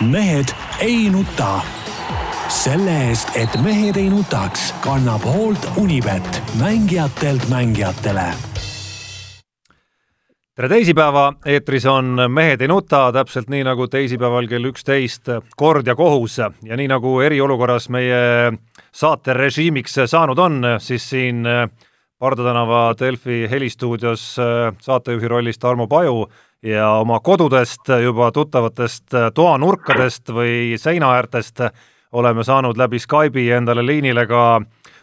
mehed ei nuta. selle eest, et mehed ei nutaks, kannab hoolt Unibet, mängijatelt mängijatele. Tere teisipäeva, eetris on Mehed ei nuta, täpselt nii nagu teisipäeval kell üksteist Kord ja kohus. Ja nii nagu eriolukorras meie saate režiimiks saanud on, siis siin Parda tänava Delfi helistuudios saatejuhi rollis Tarmo Paju ja oma kodudest juba tuttavatest toanurkadest või seinaäärtest oleme saanud läbi Skype'i endale liinile ka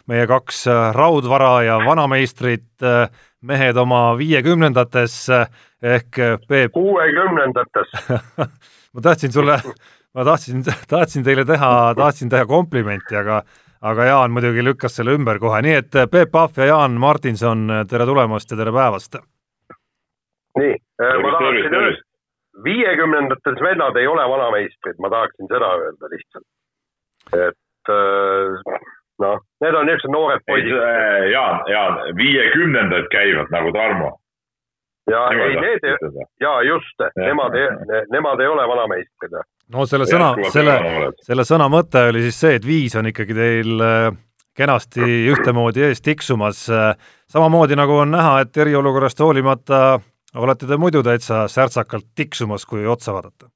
meie kaks raudvara ja vanameistrit, mehed oma viiekümnendates ehk Peep. kuuekümnendates ma tahtsin sulle, ma tahtsin, tahtsin teile teha, tahtsin teha komplimenti, aga aga Jaan muidugi lükkas selle ümber kohe, nii et Peep Pahv ja Jaan Martinson, tere tulemast ja tere päevast! Nii, äh, ma tahaksin öelda, viiekümnendates vennad ei ole vanameistrid, ma tahaksin seda öelda lihtsalt. et äh, noh, need on niisugused noored poisid. Äh, Jaan, Jaan, viiekümnendad käivad nagu Tarmo. ja ei, need, ja just, nemad, nemad ei ole vanameistrid. no selle sõna, selle, selle sõna mõte oli siis see, et viis on ikkagi teil kenasti ühtemoodi ees tiksumas. samamoodi nagu on näha, et eriolukorrast hoolimata olete te muidu täitsa särtsakalt tiksumas, kui otsa vaadata?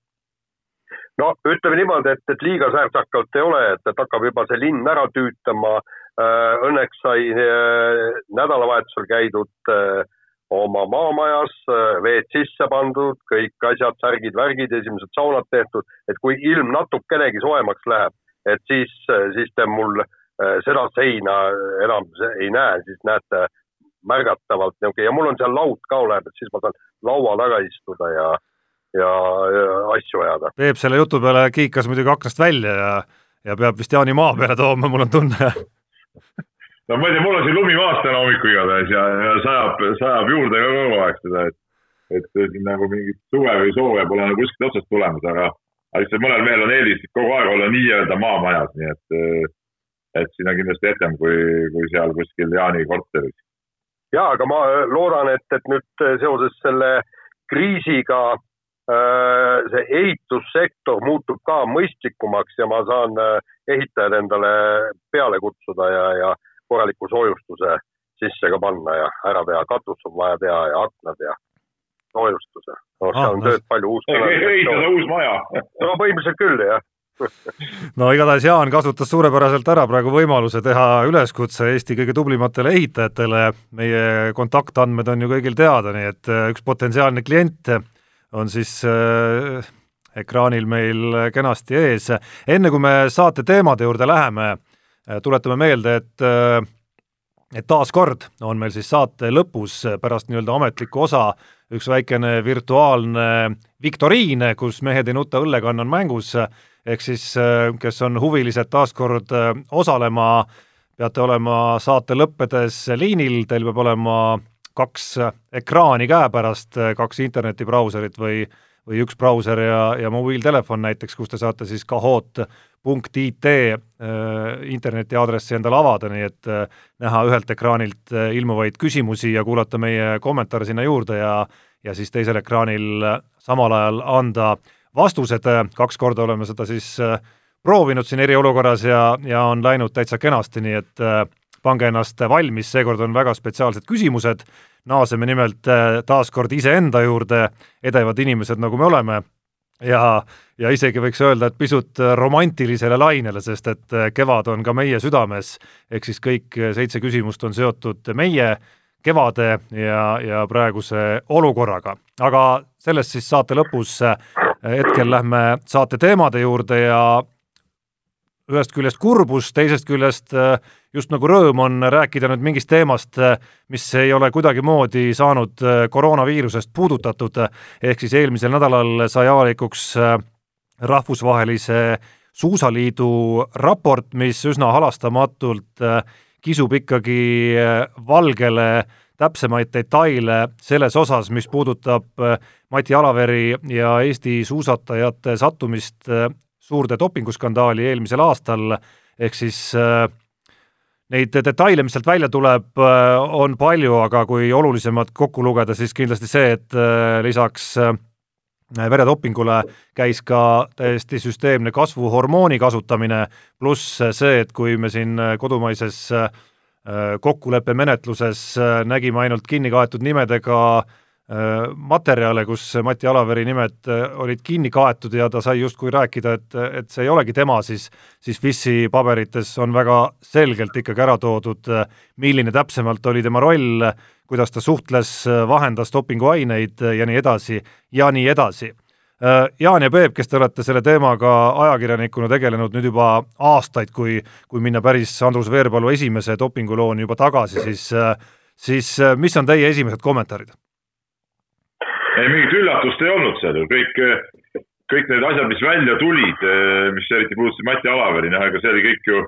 no ütleme niimoodi, et, et liiga särtsakalt ei ole, et, et hakkab juba see linn ära tüütama. Äh, õnneks sai äh, nädalavahetusel käidud äh, oma maamajas, veed sisse pandud, kõik asjad, särgid, värgid, esimesed saunad tehtud, et kui ilm natukenegi soojemaks läheb, et siis, siis te mul seda seina enam ei näe, siis näete märgatavalt niisugune ja mul on seal laud ka olemas, siis ma saan laua taga istuda ja, ja, ja asju ajada. Peep selle jutu peale kiikas muidugi aknast välja ja, ja peab vist Jaani maa peale tooma, mul on tunne no ma ei tea, mul on siin lumi maas täna hommikul igatahes ja, ja sajab, sajab juurde ka kogu aeg seda, et, et siin nagu mingit suve või soove pole nagu kuskilt otsast tulemas, aga, aga lihtsalt mõnel mehel on eelis kogu aeg olla nii-öelda maamajas, nii et, et siin on kindlasti etem kui, kui seal kuskil Jaani korteris ja, aga ma äh, loodan, et, et nüüd äh, seoses selle kriisiga äh, see ehitussektor muutub ka mõistlikumaks ja ma saan ehitajad endale peale kutsuda ja, ja korraliku soojustuse sisse ka panna ja ära teha, katus on vaja teha ja aknad ja soojustuse. noh, seal on tööd palju uus. ehitada uus maja. no põhimõtteliselt küll, jah no igatahes Jaan kasutas suurepäraselt ära praegu võimaluse teha üleskutse Eesti kõige tublimatele ehitajatele, meie kontaktandmed on ju kõigil teada, nii et äh, üks potentsiaalne klient on siis äh, ekraanil meil kenasti ees. enne kui me saate teemade juurde läheme, äh, tuletame meelde, et äh, et taaskord on meil siis saate lõpus pärast nii-öelda ametlikku osa üks väikene virtuaalne viktoriin, kus Mehed ei nuta õllekann on mängus ehk siis äh, kes on huvilised taaskord äh, osalema, peate olema saate lõppedes liinil, teil peab olema kaks ekraani käepärast, äh, kaks internetibrauserit või, või üks brauser ja, ja mobiiltelefon näiteks, kus te saate siis kahoot.it interneti aadressi endale avada, nii et näha ühelt ekraanilt ilmuvaid küsimusi ja kuulata meie kommentaare sinna juurde ja ja siis teisel ekraanil samal ajal anda äh, vastused, kaks korda oleme seda siis äh, proovinud siin eriolukorras ja, ja on läinud täitsa kenasti, nii et äh, pange ennast valmis, seekord on väga spetsiaalsed küsimused, naaseme nimelt äh, taas kord iseenda juurde, edevad inimesed, nagu me oleme, ja, ja isegi võiks öelda, et pisut romantilisele lainele, sest et kevad on ka meie südames, ehk siis kõik seitse küsimust on seotud meie kevade ja, ja praeguse olukorraga. aga sellest siis saate lõpus hetkel lähme saate teemade juurde ja ühest küljest kurbus, teisest küljest äh, just nagu rõõm on rääkida nüüd mingist teemast, äh, mis ei ole kuidagimoodi saanud äh, koroonaviirusest puudutatud, ehk siis eelmisel nädalal sai avalikuks rahvusvahelise suusaliidu raport, mis üsna halastamatult kisub ikkagi valgele täpsemaid detaile selles osas, mis puudutab äh, Mati Alaveri ja Eesti suusatajate sattumist äh, suurde dopinguskandaali eelmisel aastal, ehk siis äh, neid detaile, mis sealt välja tuleb, on palju, aga kui olulisemad kokku lugeda, siis kindlasti see, et lisaks veredopingule käis ka täiesti süsteemne kasvuhormooni kasutamine, pluss see, et kui me siin kodumaises äh, kokkuleppemenetluses äh, nägime ainult kinni kaetud nimedega äh, materjale, kus Mati Alaveri nimed olid kinni kaetud ja ta sai justkui rääkida, et, et see ei olegi tema, siis siis FIS-i paberites on väga selgelt ikkagi ära toodud, milline täpsemalt oli tema roll, kuidas ta suhtles, vahendas dopinguaineid ja nii edasi ja nii edasi. Jaan ja Peep, kes te olete selle teemaga ajakirjanikuna tegelenud nüüd juba aastaid, kui, kui minna päris Andrus Veerpalu esimese dopingulooni juba tagasi, siis, siis mis on teie esimesed kommentaarid? ei, mingit üllatust ei olnud seal ju, kõik, kõik need asjad, mis välja tulid, mis eriti puudutasid Mati Alaveri, noh, ega see oli kõik ju,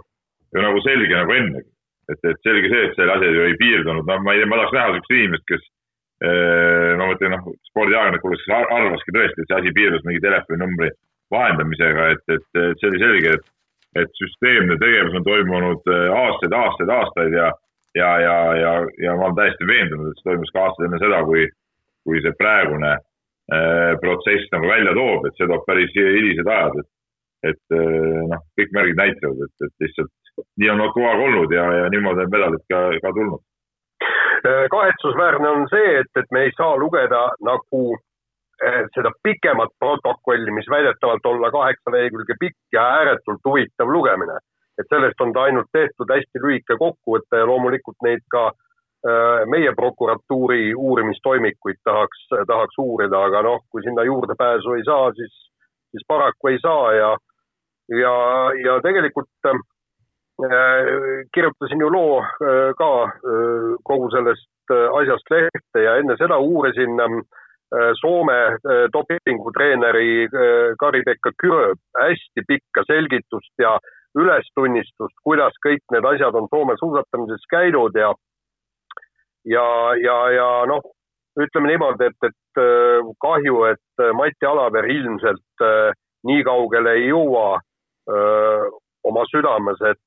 ju nagu selge nagu ennegi. Et, et selge see, et selle asja ju ei piirdunud, no ma ei tea, ma tahaks näha niisugust inimest, kes ma ütlen, noh, spordiajakirjanikule, kes arvaski tõesti, et see asi piirdus mingi telefoninumbri vahendamisega, et, et, see oli selge, et, et süsteemne tegevus on toimunud aastaid, aastaid, aastaid ja, ja, ja, ja, ja ma olen täiesti veendunud, et see toimus ka aastaid enne seda, kui, kui see praegune äh, protsess nagu välja toob, et see toob päris hilised ajad, et, et noh, kõik märgid näitavad, et, et lihtsalt nii on kogu aeg olnud ja, ja niimoodi on medalid ka, ka tulnud. Äh, kahetsusväärne on see, et, et me ei saa lugeda nagu äh, seda pikemat protokolli, mis väidetavalt olla kaheksa lehekülge pikk ja ääretult huvitav lugemine. et sellest on ta ainult tehtud hästi lühike kokkuvõte ja loomulikult neid ka äh, meie prokuratuuri uurimistoimikuid tahaks, tahaks uurida, aga noh, kui sinna juurdepääsu ei saa, siis, siis paraku ei saa ja, ja, ja tegelikult kirjutasin ju loo äh, ka äh, kogu sellest asjast lehte ja enne seda uurisin ähm, Soome dopingutreeneri Kari-Pekka Kürö hästi pikka selgitust ja ülestunnistust, kuidas kõik need asjad on Soome suusatamises käinud ja ja, ja, ja noh, ütleme niimoodi, et, et kahju, et Mati Alaver ilmselt nii kaugele ei jõua öö, oma südames, et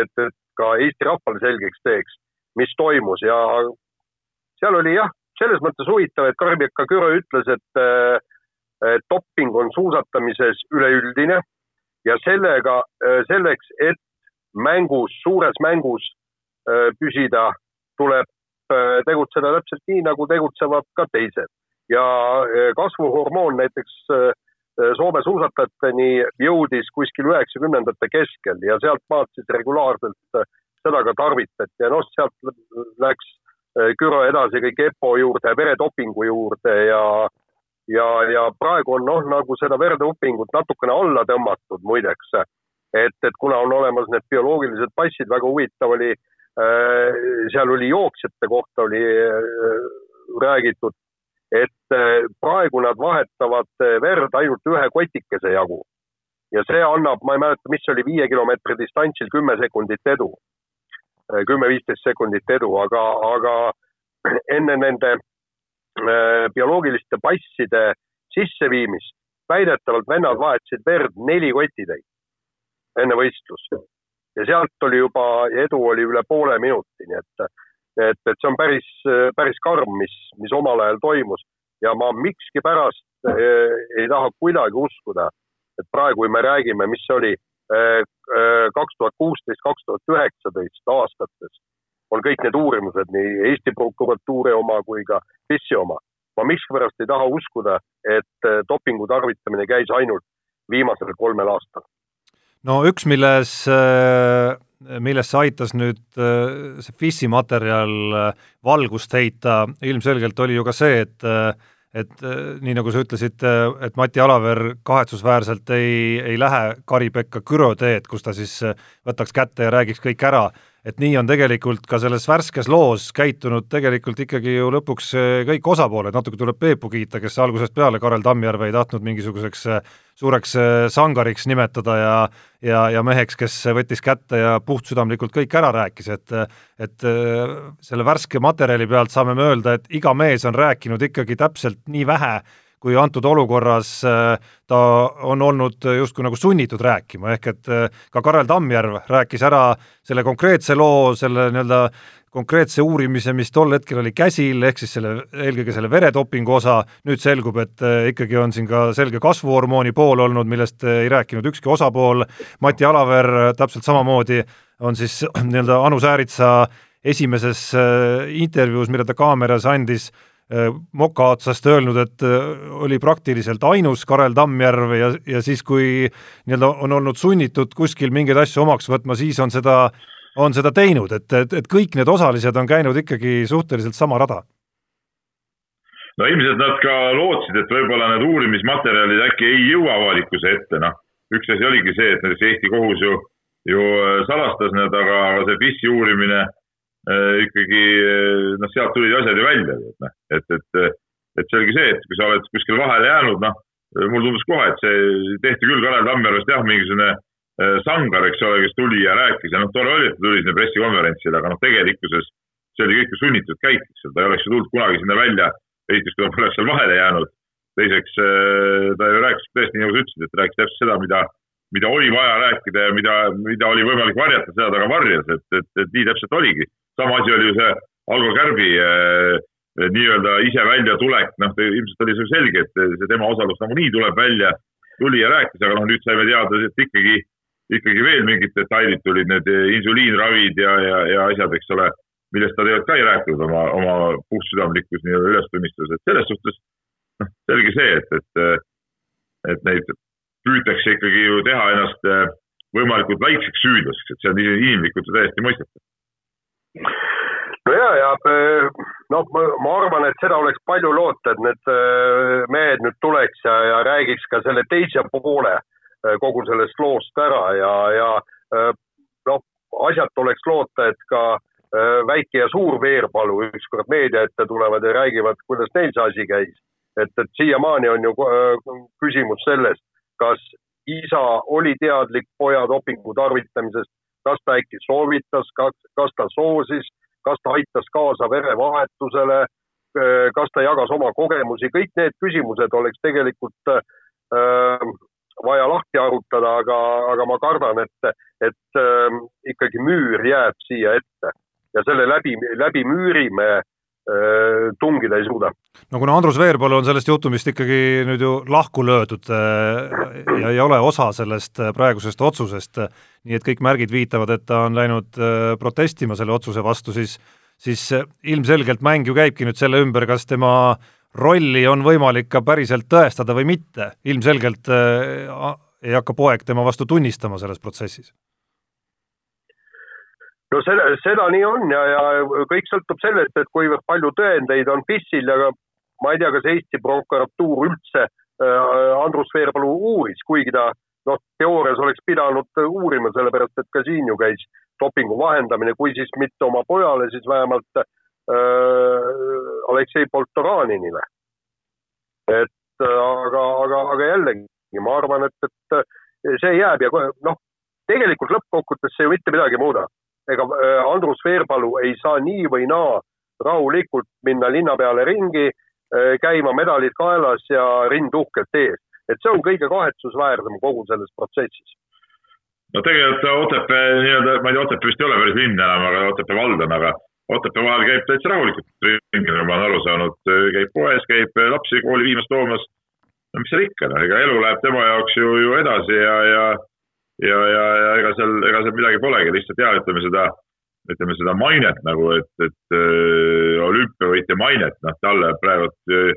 et, et ka Eesti rahvale selgeks teeks, mis toimus ja seal oli jah, selles mõttes huvitav, et Karl-Pekka Küro ütles, et, et doping on suusatamises üleüldine ja sellega, selleks, et mängus, suures mängus püsida, tuleb tegutseda täpselt nii, nagu tegutsevad ka teised. ja kasvuhormoon näiteks Äh, Soome suusatajateni jõudis kuskil üheksakümnendate keskel ja sealtmaalt siis regulaarselt äh, seda ka tarvitati ja noh, sealt läks äh, Küro edasi kõik EPO juurde, veredopingu juurde ja ja, ja praegu on noh, nagu seda veredopingut natukene alla tõmmatud muideks. et, et kuna on olemas need bioloogilised passid, väga huvitav oli, seal oli jooksjate kohta oli räägitud et eh, praegu nad vahetavad eh, verd ainult ühe kotikese jagu. ja see annab, ma ei mäleta, mis oli viie kilomeetri distantsil kümme sekundit edu, eh, kümme-viisteist sekundit edu, aga, aga enne nende bioloogiliste passide sisseviimist väidetavalt vennad vahetasid verd neli kotitäit enne võistlust. ja sealt oli juba, edu oli üle poole minuti, nii et et, et see on päris, päris karm, mis, mis omal ajal toimus ja ma miskipärast eh, ei taha kuidagi uskuda, et praegu me räägime, mis oli eh, eh, kaks tuhat kuusteist, kaks tuhat üheksateist aastates on kõik need uurimused, nii Eesti prokuratuuri oma kui ka FIS-i oma. ma miskipärast ei taha uskuda, et dopingu tarvitamine käis ainult viimasel kolmel aastal. no üks, milles millesse aitas nüüd äh, see FIS-i materjal äh, valgust heita, ilmselgelt oli ju ka see, et äh, et nii, nagu sa ütlesid, et Mati Alaver kahetsusväärselt ei, ei lähe Kari-Pekka Küro teed, kus ta siis võtaks kätte ja räägiks kõik ära. Et nii on tegelikult ka selles värskes loos käitunud tegelikult ikkagi ju lõpuks kõik osapooled, natuke tuleb Peepu kiita, kes algusest peale Karel Tammjärve ei tahtnud mingisuguseks suureks sangariks nimetada ja ja, ja meheks, kes võttis kätte ja puhtsüdamlikult kõik ära rääkis, et et selle värske materjali pealt saame me öelda, et iga mees on rääkinud ikkagi täpselt nii vähe, kui antud olukorras äh, ta on olnud justkui nagu sunnitud rääkima, ehk et äh, ka Karel Tammjärv rääkis ära selle konkreetse loo, selle nii-öelda konkreetse uurimise, mis tol hetkel oli käsil, ehk siis selle, eelkõige selle veretopingu osa, nüüd selgub, et äh, ikkagi on siin ka selge kasvuhormooni pool olnud, millest ei rääkinud ükski osapool, Mati Alaver täpselt samamoodi on siis nii-öelda Anu Sääritsa esimeses intervjuus, mille ta kaameras andis, moka otsast öelnud, et oli praktiliselt ainus Karel Tammjärv ja, ja siis, kui nii-öelda on olnud sunnitud kuskil mingeid asju omaks võtma, siis on seda äh, on seda teinud, et, et, et kõik need osalised on käinud ikkagi suhteliselt sama rada? no ilmselt nad ka lootsid, et võib-olla need uurimismaterjalid äkki ei jõua avalikkuse ette, noh. üks asi oligi see, et näiteks Eesti kohus ju, ju äh, salastas need, aga, see FIS-i uurimine äh, ikkagi, äh, noh, sealt tulid asjad ju välja, et noh, et, et, et selge see, et kui sa oled kuskil vahele jäänud, noh, mulle tundus kohe, et see tehti küll Kalev Tammjärvest jah, mingisugune Äh, Sangar, eks ole, kes tuli ja rääkis. Ja noh, tore oli, et ta tuli sinna pressikonverentsile, aga noh, tegelikkuses see oli kõik ju sunnitud käik, eks ole, ta ei oleks ju tulnud kunagi sinna välja, esiteks kui ta poleks seal vahele jäänud, teiseks äh, ta ju rääkis tõesti, nii nagu sa ütlesid, et rääkis täpselt seda, mida, mida oli vaja rääkida ja mida, mida oli võimalik varjata, seda ta ka varjas, et, et, et nii täpselt oligi. sama asi oli ju see Algo Kärbi äh, nii-öelda ise väljatulek, noh, ilmselt oli see selge, et see tema osalus nagunii tuleb välja, tuli ja rääkis, aga noh, nüüd saime teada, et ikkagi ikkagi veel mingid detailid tulid, need insuliinravid ja, ja, ja asjad, eks ole, millest ta tegelikult ka ei rääkinud oma, oma puhtsüdamlikkus nii-öelda ülestunnistus, et selles suhtes noh, selge see, et, et, et neid püütakse ikkagi ju teha ennast eh, võimalikult väikseks süüdlaseks, et see on inimlikult täiesti mõistetav. no ja, ja eh, noh, ma arvan, et seda oleks palju loota, et need eh, mehed nüüd tuleks ja, ja räägiks ka selle teise poole Äh, kogu sellest loost ära ja, ja äh, noh, asjata oleks loota, et ka äh, väike ja suur Veerpalu ükskord meedia ette tulevad ja räägivad, kuidas neil see asi käis. et, et siiamaani on ju küsimus selles, kas isa oli teadlik poja dopingu tarvitamisest, kas ta äkki soovitas, kas, kas ta soosis, kas ta aitas kaasa verevahetusele, kas ta jagas oma kogemusi, kõik need küsimused oleks tegelikult äh, vaja lahti arutada, aga, aga ma kardan, et, et äh, ikkagi müür jääb siia ette ja selle läbi, läbi müüri me äh, tungida ei suuda. no kuna Andrus Veerpalu on sellest juhtumist ikkagi nüüd ju lahku löödud äh, ja ei ole osa sellest äh, praegusest otsusest, nii et kõik märgid viitavad, et ta on läinud äh, protestima selle otsuse vastu, siis siis ilmselgelt mäng ju käibki nüüd selle ümber, kas tema äh, rolli on võimalik ka päriselt tõestada või mitte, ilmselgelt äh, ei hakka poeg tema vastu tunnistama selles protsessis. no selle, seda nii on ja, ja kõik sõltub sellest, et kuivõrd palju tõendeid on PIS-il ja ma ei tea, kas Eesti prokuratuur üldse äh, Andrus Veerpalu uuris, kuigi ta noh, teoorias oleks pidanud uurima, sellepärast et ka siin ju käis dopingu vahendamine, kui siis mitte oma pojale, siis vähemalt äh, Äh, Aleksei Poltoraninile. et äh, aga, aga, aga jällegi ma arvan, et, et äh, see jääb ja noh, tegelikult lõppkokkuvõttes see ju mitte midagi ei muuda. ega Andrus Veerpalu ei saa nii või naa rahulikult minna linna peale ringi, käima medalid kaelas ja rind uhkelt ees. et see on kõige kahetsusväärsem kogu selles protsessis no tegelikult Otepää nii-öelda, ma ei tea, Otepää vist ei ole päris linn enam, aga Otepää vald on, aga Otepää vahel käib täitsa rahulikult ringi, nagu ma olen aru saanud, käib poes, käib lapsi kooli viimas toomas. no mis seal ikka, noh, ega elu läheb tema jaoks ju, ju edasi ja, ja, ja, ja, ja ega seal, ega seal midagi polegi, lihtsalt jah, ütleme seda, ütleme seda mainet nagu, et, et äh, olümpiavõitja mainet, noh, talle praegu äh,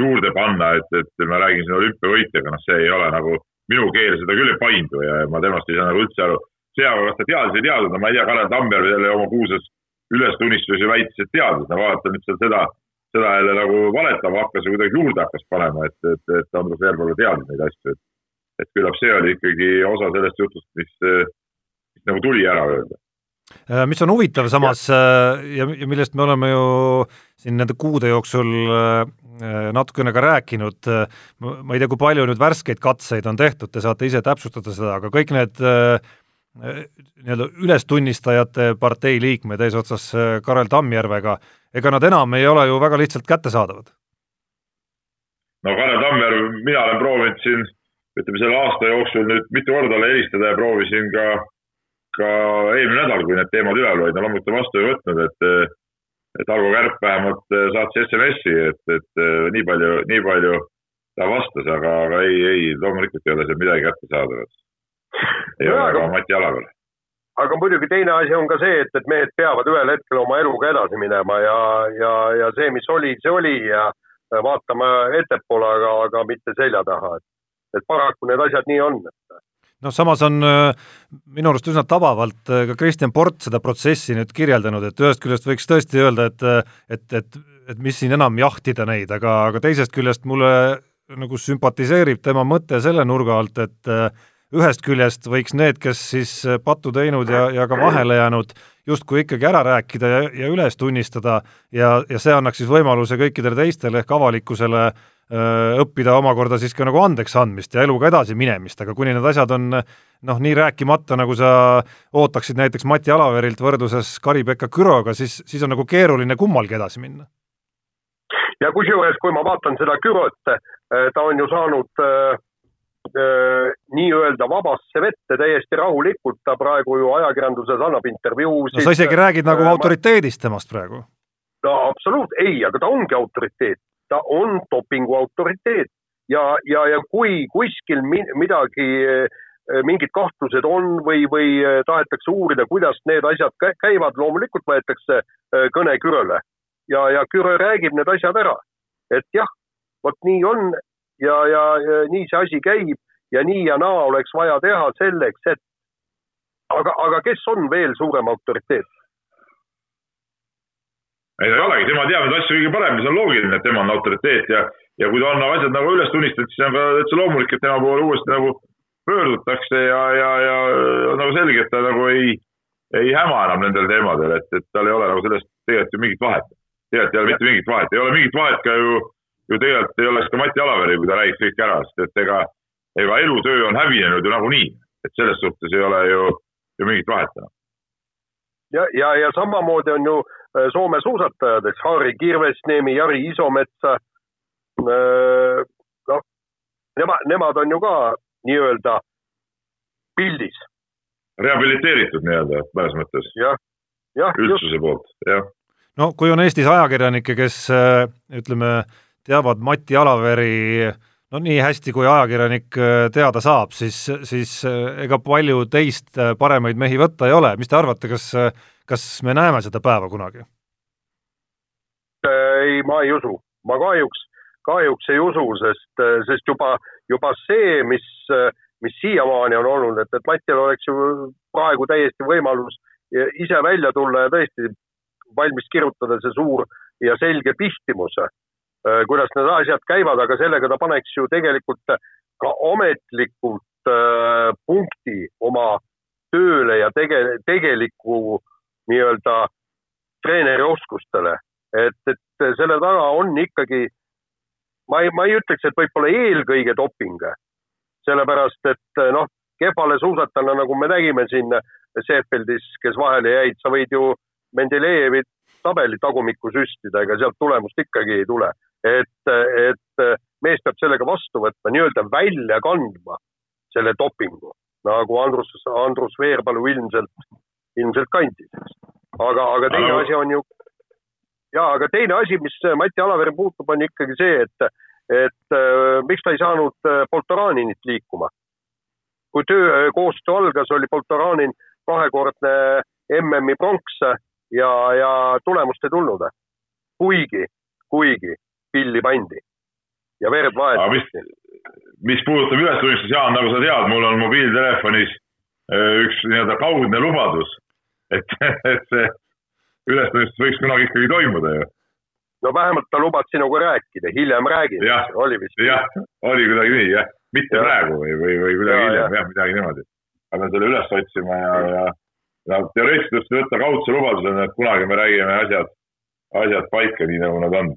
juurde panna, et, et ma räägin siin olümpiavõitjaga, noh, see ei ole nagu, minu keel seda küll ei paindu ja ma temast ei saa nagu üldse aru. see, aga kas ta teadis, ei teadnud, no ma ei tea, Kalev Tammjärv jälle oma kuulsas ülestunnistusi väitis, et teadis, no vaata nüüd seal seda, seda jälle nagu valetama hakkas ja kuidagi juurde hakkas panema, et, et, et Andrus Veerpalu teadis neid asju, et, et küllap see oli ikkagi osa sellest jutust, mis, mis nagu tuli ära öelda. Äh, mis on huvitav samas ja, äh, ja, ja millest me oleme ju siin nende kuude jooksul äh, natukene ka rääkinud, ma ei tea, kui palju nüüd värskeid katseid on tehtud, te saate ise täpsustada seda, aga kõik need äh, nii-öelda ülestunnistajate partei liikmed eesotsas äh, Karel Tammjärvega, ega nad enam ei ole ju väga lihtsalt kättesaadavad? no Karel Tammjärv, mina olen proovinud siin ütleme selle aasta jooksul nüüd mitu korda talle helistada ja proovisin ka, ka eelmine nädal, kui need teemad üleval olid, no loomulikult on vastu ei võtnud, et et Arvo Kärp vähemalt saatis SMS-i, et, et nii palju, nii palju ta vastas, aga, aga ei, ei, loomulikult ei ole seal midagi kättesaadavat. Ei ole ka Mati Alavel. aga muidugi teine asi on ka see, et, et mehed peavad ühel hetkel oma eluga edasi minema ja, ja, ja see, mis oli, see oli ja vaatame ettepoole, aga, aga mitte selja taha, et, et paraku need asjad nii on noh, samas on äh, minu arust üsna tabavalt äh, ka Kristjan Port seda protsessi nüüd kirjeldanud, et ühest küljest võiks tõesti öelda, et et, et, et mis siin enam jahtida neid, aga, aga teisest küljest mulle nagu sümpatiseerib tema mõte selle nurga alt, et äh, ühest küljest võiks need, kes siis äh, pattu teinud ja, ja ka vahele jäänud, justkui ikkagi ära rääkida ja, ja üles tunnistada ja, ja see annaks siis võimaluse kõikidele teistele ehk avalikkusele öö, äh, õppida omakorda siis ka nagu andeks andmist ja eluga edasi minemist, aga kuni need asjad on noh, nii rääkimata, nagu sa ootaksid näiteks Mati Alaverilt võrdluses Kari-Pekka Küroga, siis, siis on nagu keeruline kummalgi edasi minna. Ja kusjuures, kui ma vaatan seda Kürot, äh, ta on ju saanud äh, nii-öelda vabasse vette täiesti rahulikult, ta praegu ju ajakirjanduses annab intervjuusid. no sa isegi räägid nagu äh, autoriteedist temast praegu. no absoluut, ei, aga ta ongi autoriteet, ta on dopingu autoriteet ja, ja, ja kui kuskil midagi mingid kahtlused on või, või tahetakse uurida, kuidas need asjad käivad, loomulikult võetakse kõne Kürole ja, ja Küro räägib need asjad ära. et jah, vot nii on ja, ja, ja nii see asi käib ja nii ja naa oleks vaja teha selleks, et aga, aga kes on veel suurem autoriteet? ei, ta ei olegi, tema teab neid asju kõige paremini, see on loogiline, et tema on autoriteet ja, ja kui ta on asjad nagu üles tunnistanud, siis on ka täitsa loomulik, et tema poole uuesti nagu pöördutakse ja, ja, ja on nagu selge, et ta nagu ei, ei häma enam nendel teemadel, et, et tal ei ole nagu sellest tegelikult ju mingit vahet tegelikult ei ole mitte mingit vahet, ei ole mingit vahet ka ju, ju tegelikult ei oleks ka Mati Alaveril, kui ta räägiks kõik ära, sest et ega, ega elutöö on hävinenud ju nagunii, et selles suhtes ei ole ju, ju mingit vahet enam. ja, ja, ja samamoodi on ju äh, Soome suusatajad, eks Harri Kirvesniemi, Jari Isometsa. Äh, noh, nemad, nemad on ju ka nii-öelda pildis. rehabiliteeritud nii-öelda mõnes mõttes. üldsuse poolt, jah no kui on Eestis ajakirjanikke, kes äh, ütleme, teavad Mati Alaveri no nii hästi, kui ajakirjanik äh, teada saab, siis, siis äh, ega palju teist paremaid mehi võtta ei ole, mis te arvate, kas, kas me näeme seda päeva kunagi? ei, ma ei usu, ma kahjuks, kahjuks ei usu, sest, sest juba, juba see, mis, mis siiamaani on olnud, et, et Matil oleks ju praegu täiesti võimalus ise välja tulla ja tõesti valmis kirjutada see suur ja selge pihtimus, äh, kuidas need asjad käivad, aga sellega ta paneks ju tegelikult ka ametlikult äh, punkti oma tööle ja tege-, tegeliku nii-öelda treeneri oskustele. et, et selle taga on ikkagi, ma ei, ma ei ütleks, et võib-olla eelkõige doping, sellepärast et noh, kehvale suusatajana, nagu me nägime siin Seefeldis, kes vahele jäid, sa võid ju Mendelejevi tabeli tagumikku süstida, ega sealt tulemust ikkagi ei tule. Et, et mees peab sellega vastu võtma, nii-öelda välja kandma selle dopingu, nagu Andrus, Andrus Veerpalu ilmselt, ilmselt kandis. aga, aga teine aga... asi on ju, ja aga teine asi, mis Mati Alavere puutub, on ikkagi see, et, et äh, miks ta ei saanud äh, Poltoraninit liikuma. kui töö, koostöö algas, oli Poltoranin kahekordne MM-i pronks ja, ja tulemust ei tulnud. kuigi, kuigi pilli pandi ja verd vahetati. mis puudutab ülestunnistus, Jaan, nagu sa tead, mul on mobiiltelefonis äh, üks nii-öelda kaudne lubadus, et, et see ülestunnistus võiks kunagi ikkagi toimuda ju. no vähemalt ta lubas sinuga rääkida, hiljem räägib, oli vist? jah, oli kuidagi nii jah, mitte ja. praegu või, või, või kuidagi ja, hiljem jah, midagi niimoodi. ma pean selle üles otsima ja, ja ja teoreetiliselt võtta kaudse lubadusena, et kunagi me räägime asjad, asjad paika, nii nagu nad on.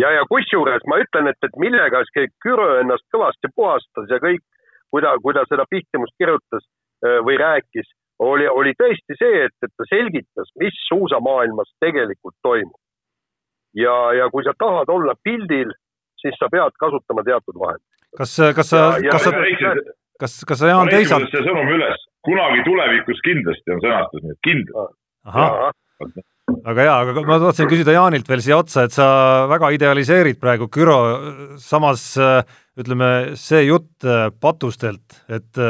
Ja, ja kusjuures ma ütlen, et, et millega see Küro ennast kõvasti puhastas ja kõik, kui ta, kui ta seda pihtimust kirjutas äh, või rääkis, oli, oli tõesti see, et, et ta selgitas, mis suusamaailmas tegelikult toimub. ja, ja kui sa tahad olla pildil, siis sa pead kasutama teatud vahendeid. kas, kas sa, kas sa, kas, kas sa, Jaan, teisalt. see sõnum üles kunagi tulevikus kindlasti on sõnastus, nii et kindlasti. Väga hea, aga ma tahtsin küsida Jaanilt veel siia otsa, et sa väga idealiseerid praegu Küro, samas ütleme, see jutt patustelt, et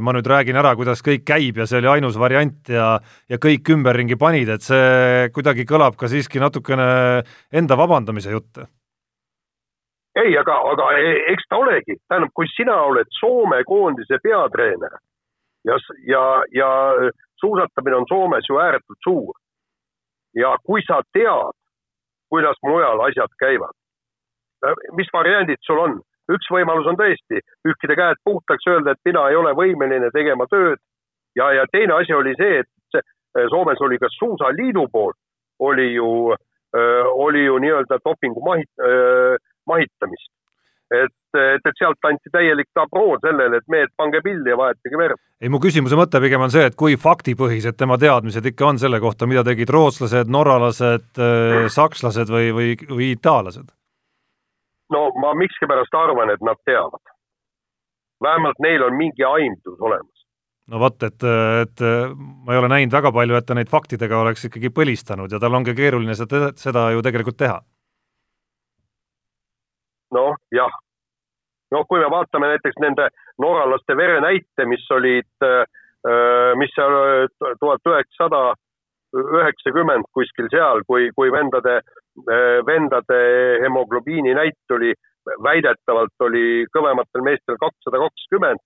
ma nüüd räägin ära, kuidas kõik käib ja see oli ainus variant ja ja kõik ümberringi panid, et see kuidagi kõlab ka siiski natukene enda vabandamise jutt ei, aga, aga e, eks ta olegi, tähendab, kui sina oled Soome koondise peatreener ja, ja, ja suusatamine on Soomes ju ääretult suur. Ja kui sa tead, kuidas mujal asjad käivad, mis variandid sul on? üks võimalus on tõesti pühkida käed puhtaks, öelda, et mina ei ole võimeline tegema tööd ja, ja teine asi oli see, et see, Soomes oli ka suusaliidu poolt oli ju, oli ju nii-öelda dopingu mahit-, mahitamist. Et, et, et sealt anti täielik tabroo sellele, et mehed, pange pilli ja vahetage verd. ei, mu küsimuse mõte pigem on see, et kui faktipõhised tema teadmised ikka on selle kohta, mida tegid rootslased, norralased, äh, sakslased või, või, või itaallased? no ma miskipärast arvan, et nad teavad. vähemalt neil on mingi aimdus olemas no vot, et, et ma ei ole näinud väga palju, et ta neid faktidega oleks ikkagi põlistanud ja tal on ka keeruline seda, seda ju tegelikult teha noh, jah. noh, kui me vaatame näiteks nende norralaste verenäite, mis olid, äh, mis seal äh, tuhat üheksasada üheksakümmend kuskil seal, kui, kui vendade, äh, vendade hemoglobiini näit oli, väidetavalt oli kõvematel meestel kakssada kakskümmend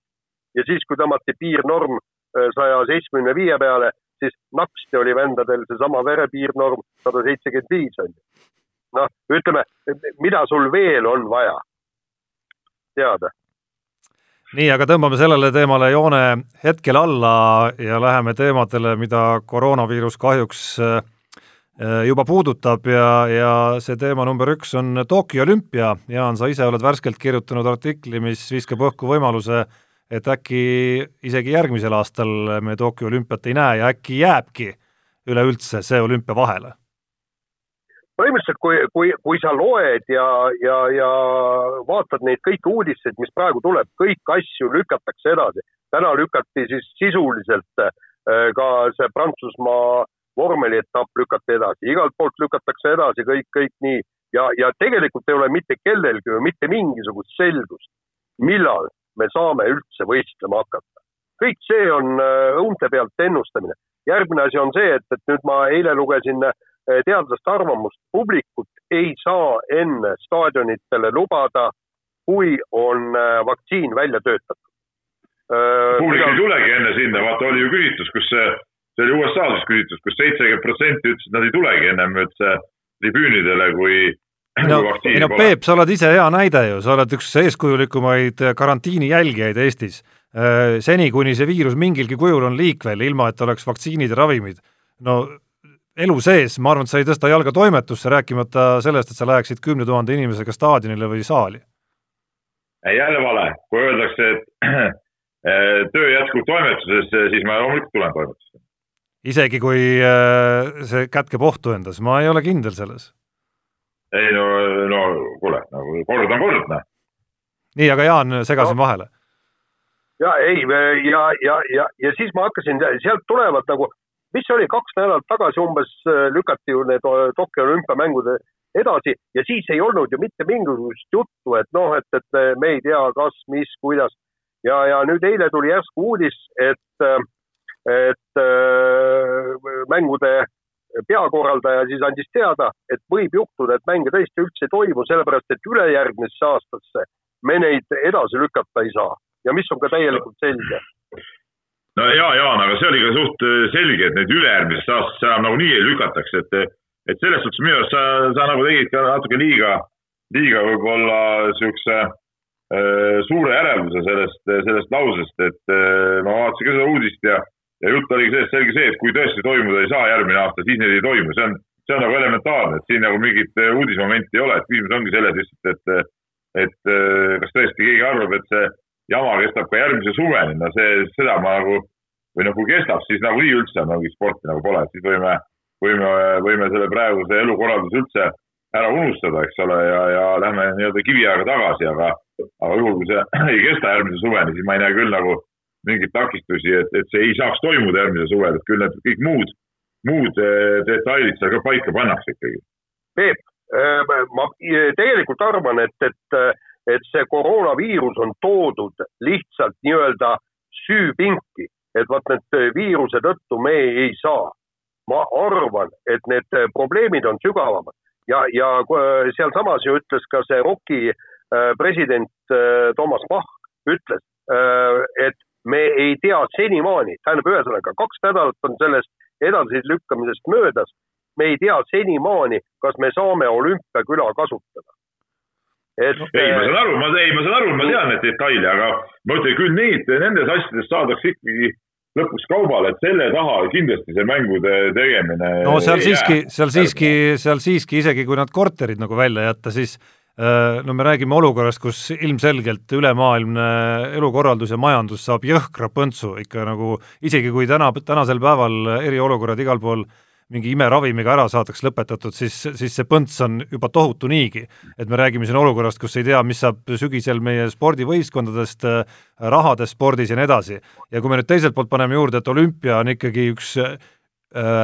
ja siis, kui tõmmati piirnorm saja seitsmekümne viie peale, siis naksti oli vendadel seesama verepiirnorm sada seitsekümmend viis on ju noh, ütleme, mida sul veel on vaja teada? nii, aga tõmbame sellele teemale joone hetkel alla ja läheme teemadele, mida koroonaviirus kahjuks äh, juba puudutab ja, ja see teema number üks on Tokyo olümpia. Jaan, sa ise oled värskelt kirjutanud artikli, mis viskab õhku võimaluse, et äkki isegi järgmisel aastal me Tokyo olümpiat ei näe ja äkki jääbki üleüldse see olümpia vahele põhimõtteliselt, kui, kui, kui sa loed ja, ja, ja vaatad neid kõiki uudiseid, mis praegu tuleb, kõik asju lükatakse edasi. täna lükati siis sisuliselt äh, ka see Prantsusmaa vormelietapp lükati edasi, igalt poolt lükatakse edasi kõik, kõik nii ja, ja tegelikult ei ole mitte kellelgi mitte mingisugust selgust, millal me saame üldse võistlema hakata. kõik see on äh, õunte pealt ennustamine. järgmine asi on see, et, et nüüd ma eile lugesin äh, teadlaste arvamust, publikut ei saa enne staadionitele lubada, kui on eh, vaktsiin välja töötatud. Eh, publik ei tulegi enne sinna, vaata oli ju küsitlus, kus see, see oli USA-s küsitlus kus, kus seitsekümmend protsenti ütles, et nad ei tulegi ennem üldse tribüünidele, kui no, ei no Peep, sa oled ise hea näide ju, sa oled üks eeskujulikumaid karantiini jälgijaid Eestis. seni, kuni see viirus mingilgi kujul on liikvel, ilma et oleks vaktsiinid ja ravimid, no elu sees, ma arvan, et sa ei tõsta jalga toimetusse, rääkimata sellest, et sa läheksid kümne tuhande inimesega staadionile või saali. jälle vale, kui öeldakse, et töö jätkub toimetuses, siis ma loomulikult tulen toimetusse. isegi kui äh, see kätkeb ohtu endas, ma ei ole kindel selles. ei no, no kuule, nagu kord on kord, noh. nii, aga Jaan, segasin no. vahele ja ei ja, ja, ja, ja siis ma hakkasin, sealt tulevad nagu mis see oli, kaks nädalat tagasi umbes äh, lükati ju need äh, Tokyo olümpiamängud edasi ja siis ei olnud ju mitte mingisugust juttu, et noh, et, et me ei tea, kas, mis, kuidas. ja, ja nüüd eile tuli järsku uudis, et, äh, et mängude peakorraldaja siis andis teada, et võib juhtuda, et mänge tõesti üldse ei toimu, sellepärast et ülejärgmisse aastasse me neid edasi lükata ei saa ja mis on ka täielikult selge no ja, Jaan, aga see oli ka suht äh, selge, et neid ülejärgmisesse aastasse enam nagunii ei lükataks, et, et selles suhtes minu arust sa, sa nagu tegid ka natuke liiga, liiga võib-olla siukse äh, suure järelduse sellest, sellest lausest, et äh, ma vaatasin ka seda uudist ja, ja jutt oligi sellest, selge see, et kui tõesti toimuda ei saa järgmine aasta, siis neid ei toimu, see on, see on nagu elementaarne, et siin nagu mingit äh, uudismomenti ei ole, et küsimus ongi selles lihtsalt, et, et äh, kas tõesti keegi arvab, et see jama kestab ka järgmise suveni, no see, seda ma nagu, või noh, kui kestab, siis nagunii üldse mingit sporti nagu pole, siis võime, võime, võime selle praeguse elukorralduse üldse ära unustada, eks ole, ja, ja lähme nii-öelda kiviaega tagasi, aga, aga juhul, kui see ei kesta järgmise suveni, siis ma ei näe küll nagu mingeid takistusi, et, et see ei saaks toimuda järgmisel suvel, et küll need kõik muud, muud äh, detailid seal ka paika pannakse ikkagi. Peep, äh, ma tegelikult arvan, et, et, et see koroonaviirus on toodud lihtsalt nii-öelda süüpinki, et vot need viiruse tõttu me ei saa. ma arvan, et need probleemid on sügavamad ja, ja sealsamas ju ütles ka see ROK-i president Toomas Bach ütles, et me ei tea senimaani, tähendab, ühesõnaga kaks nädalat on sellest edasilükkamisest möödas, me ei tea senimaani, kas me saame olümpiaküla kasutada. Et ei, ma saan aru, ma, ei, ma saan aru, ma tean neid detaile, aga ma ütlen küll neid, nendes asjades saadakse ikkagi lõpuks kaubale, et selle taha kindlasti see mängude tegemine no seal siiski, seal siiski, seal siiski isegi kui nad korterid nagu välja jätta, siis Äh, no me räägime olukorrast, kus ilmselgelt ülemaailmne elukorraldus ja majandus saab jõhkra põntsu ikka nagu, isegi kui täna, tänasel päeval eriolukorrad igal pool mingi imeravimiga ära saadakse lõpetatud, siis, siis see põnts on juba tohutu niigi. et me räägime siin olukorrast, kus ei tea, mis saab sügisel meie spordivõistkondadest, rahadest spordis ja nii edasi. ja kui me nüüd teiselt poolt paneme juurde, et olümpia on ikkagi üks äh,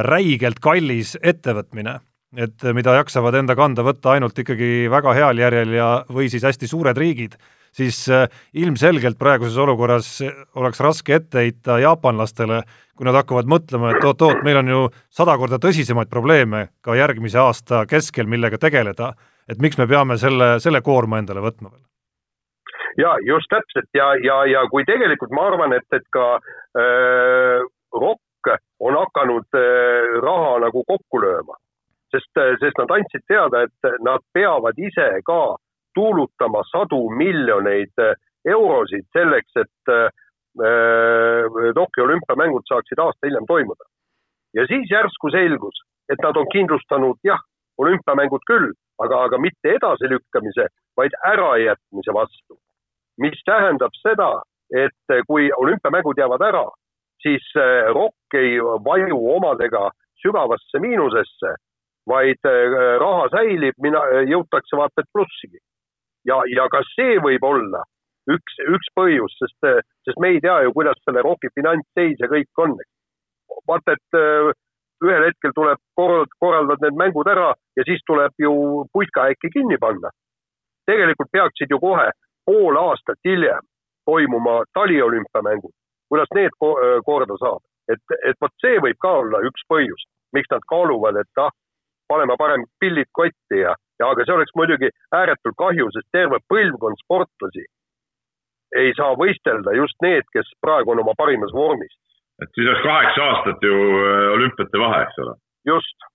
räigelt kallis ettevõtmine et mida jaksavad enda kanda võtta ainult ikkagi väga heal järjel ja, või siis hästi suured riigid, siis äh, ilmselgelt praeguses olukorras oleks raske ette heita jaapanlastele, kui nad hakkavad mõtlema, et oot-oot, meil on ju sada korda tõsisemaid probleeme ka järgmise aasta keskel, millega tegeleda, et miks me peame selle, selle koorma endale võtma veel? ja just täpselt. Ja, ja, ja kui tegelikult ma arvan, et, et ka äh, ROK on hakanud äh, raha nagu kokku lööma. Sest, sest nad andsid teada, et nad peavad ise ka tuulutama sadu miljoneid eurosid selleks, et äh, Tokyo olümpiamängud saaksid aasta hiljem toimuda. ja siis järsku selgus, et nad on kindlustanud jah, olümpiamängud küll, aga, aga mitte edasilükkamise, vaid ärajätmise vastu. mis tähendab seda, et kui olümpiamängud jäävad ära, siis äh, ROK ei vaju omadega sügavasse miinusesse vaid äh, raha säilib, mina, jõutakse vaata et plussigi. Ja, ja ka see võib olla üks, üks põhjus, sest, äh, sest me ei tea ju, kuidas selle ROK-i finantsseis ja kõik on. vaata, et äh, ühel hetkel tuleb korrald-, korraldad need mängud ära ja siis tuleb ju putka äkki kinni panna. tegelikult peaksid ju kohe pool aastat hiljem toimuma taliolümpiamängud. kuidas need korda saab? et, et vot see võib ka olla üks põhjus, miks nad kaaluvad, et ah, paneme parem pillid kotti ja, ja aga see oleks muidugi ääretult kahju, sest terve põlvkond sportlasi ei saa võistelda just need, kes praegu on oma parimas vormis. et siis oleks kaheksa aastat ju äh, olümpiate vahe, eks ole. just.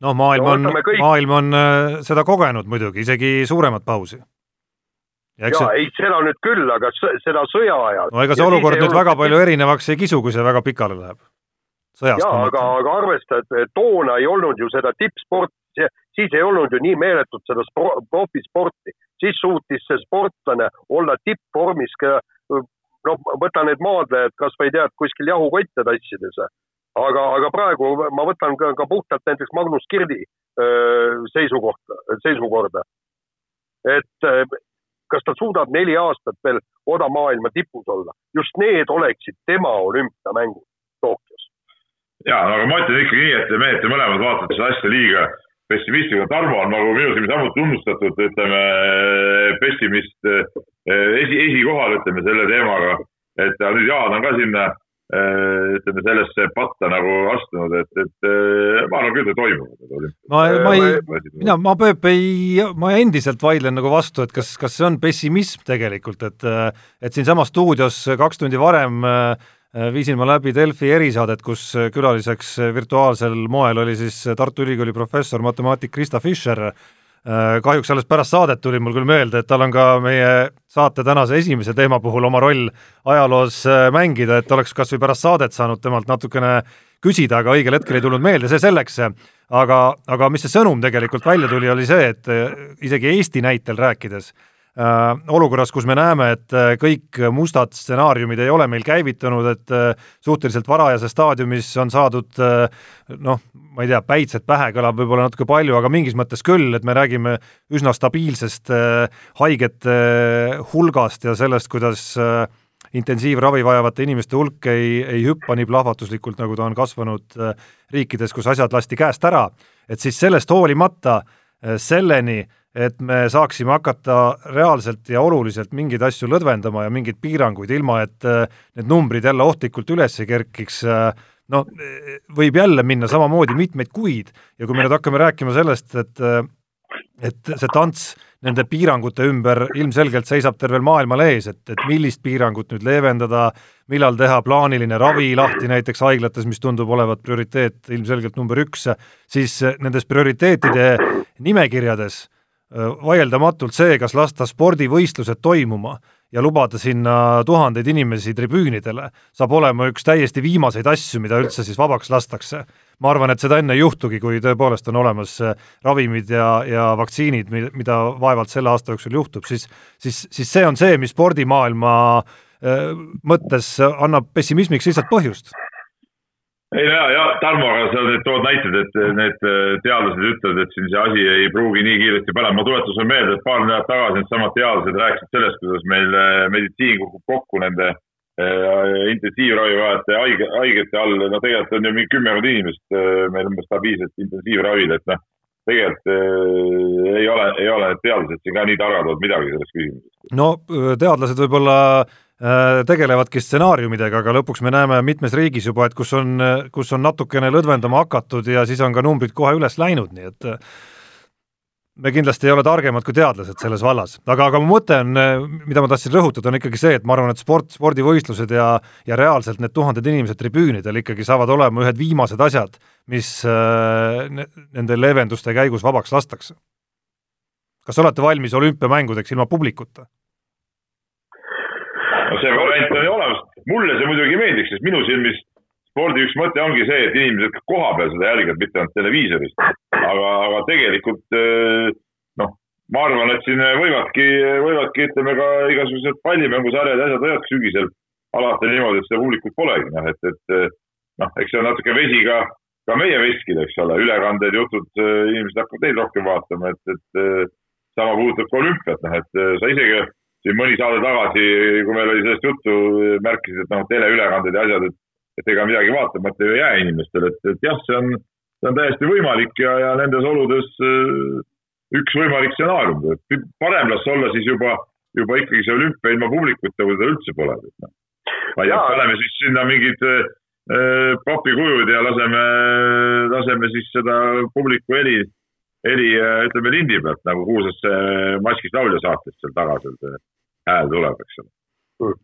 no maailm on, maailm on äh, seda kogenud muidugi, isegi suuremat pausi. ja, ja see... ei, seda nüüd küll, aga seda sõja ajal. no ega see olukord nüüd väga palju erinevaks ei kisu, kui see väga pikale läheb jaa, aga, aga arvesta, et toona ei olnud ju seda tippsporti, siis ei olnud ju nii meeletut seda profisporti, siis suutis see sportlane olla tippvormis ka noh, võta need maadlejad kasvõi tead kuskil jahukotte tassides. aga, aga praegu ma võtan ka, ka puhtalt näiteks Magnus Kirdi seisukohta, seisukorda. et kas ta suudab neli aastat veel oda maailma tipus olla, just need oleksid tema olümpiamängud Tokyos ja, aga ma ütlen ikkagi nii, et mehed, te mõlemad vaatate seda asja liiga pessimistlikult. Tarmo on nagu minu silmis samuti tunnustatud, ütleme, pessimist esi, esikohal, ütleme selle teemaga. et nüüd Jaan on ka sinna, ütleme, sellesse patta nagu astunud, et, et ma arvan küll, et toimuvad. ma, ma ei, mina, ma Peep ei, ma endiselt vaidlen nagu vastu, et kas, kas see on pessimism tegelikult, et et siinsamas stuudios kaks tundi varem Äh, viisin ma läbi Delfi erisaadet, kus äh, külaliseks äh, virtuaalsel moel oli siis Tartu Ülikooli professor, matemaatik Krista Fischer. kahjuks alles pärast saadet tuli mul küll meelde, et tal on ka meie saate tänase esimese teema puhul oma roll ajaloos mängida, et oleks kas või pärast saadet saanud temalt natukene küsida, aga õigel hetkel ei tulnud meelde, see selleks. aga, aga mis see sõnum tegelikult välja tuli, oli see, et isegi Eesti näitel rääkides Äh, olukorras, kus me näeme, et äh, kõik mustad stsenaariumid ei ole meil käivitunud, et äh, suhteliselt varajases staadiumis on saadud noh, ma ei tea, päitsed pähe kõlab võib-olla natuke palju, aga mingis mõttes küll, et me räägime üsna stabiilsest haigete hulgast ja sellest, kuidas intensiivravi vajavate inimeste hulk ei, ei hüppa nii plahvatuslikult, nagu ta on kasvanud riikides, kus asjad lasti käest ära, et siis sellest hoolimata selleni, et me saaksime hakata reaalselt ja oluliselt mingeid asju lõdvendama ja mingeid piiranguid, ilma et need numbrid jälle ohtlikult üles kerkiks, no võib jälle minna samamoodi mitmeid kuid ja kui me nüüd hakkame rääkima sellest, et et see tants nende piirangute ümber ilmselgelt seisab tervel maailmal ees, et, et millist piirangut nüüd leevendada, millal teha plaaniline ravi lahti näiteks haiglates, mis tundub olevat prioriteet ilmselgelt number üks, siis nendes prioriteetide nimekirjades vaieldamatult see, kas lasta spordivõistlused toimuma ja lubada sinna tuhandeid inimesi tribüünidele, saab olema üks täiesti viimaseid asju, mida üldse siis vabaks lastakse. ma arvan, et seda enne ei juhtugi, kui tõepoolest on olemas äh, ravimid ja, ja vaktsiinid, mida vaevalt selle aasta jooksul juhtub, siis siis, siis see on see, mis spordimaailma äh, mõttes annab pessimismiks lihtsalt põhjust ei ja, ja Tarmo, aga sa tood näited, et need äh, teadlased ütlevad, et siin see asi ei pruugi nii kiiresti parem. ma tuletan sulle meelde, et paar nädalat tagasi needsamad teadlased rääkisid sellest, kuidas meil äh, meditsiin kukub kokku nende äh, intensiivravi vajajate haige, haigete all, no tegelikult on ju mingi kümmekond inimest meil umbes stabiilselt intensiivravil, et noh, tegelikult ei ole, ei ole teadlased siin ka nii targad olnud midagi selles küsimuses. no teadlased võib-olla Äh, tegelevadki stsenaariumidega, aga lõpuks me näeme mitmes riigis juba, et kus on, kus on natukene lõdvendama hakatud ja siis on ka numbrid kohe üles läinud, nii et äh, me kindlasti ei ole targemad kui teadlased selles vallas, aga, aga mu mõte on, äh, mida ma tahtsin rõhutada, on ikkagi see, et ma arvan, et sport, spordivõistlused ja, ja reaalselt need tuhanded inimesed tribüünidel ikkagi saavad olema ühed viimased asjad, mis äh, nende leevenduste käigus vabaks lastakse. kas olete valmis olümpiamängudeks ilma publikuta? Variant on ju olemas. mulle see muidugi meeldiks, sest minu silmis spordi üks mõte ongi see, et inimesed kohapeal seda jälgivad, mitte ainult televiisorist. aga, aga tegelikult eh, noh, ma arvan, et siin võivadki, võivadki, ütleme ka igasugused pallimängusarjad ja asjad võivad sügisel alati niimoodi, et seda publikut polegi, noh, et, et eh, noh, eks see on natuke vesi ka, ka meie veskil, eks ole, ülekanded, jutud, eh, inimesed hakkavad neid rohkem vaatama, et, et sama puudutab ka olümpiat, noh, et sa isegi siin mõni saade tagasi, kui meil oli sellest juttu, märkisid, et noh, teleülekanded ja asjad, et, et ega midagi vaatamata ei jää inimestele, et, et jah, see on, see on täiesti võimalik ja, ja nendes oludes äh, üks võimalik stsenaarium, parem las olla siis juba, juba ikkagi see olümpia ilma publikuta, kui seda üldse pole. Noh. ma ei tea, paneme siis sinna mingid äh, papikujud ja laseme, laseme siis seda publiku heli, heli ütleme lindi pealt nagu kuulsas Maskis laulja saates seal taga seal hääl tuleb, eks ole. Mm..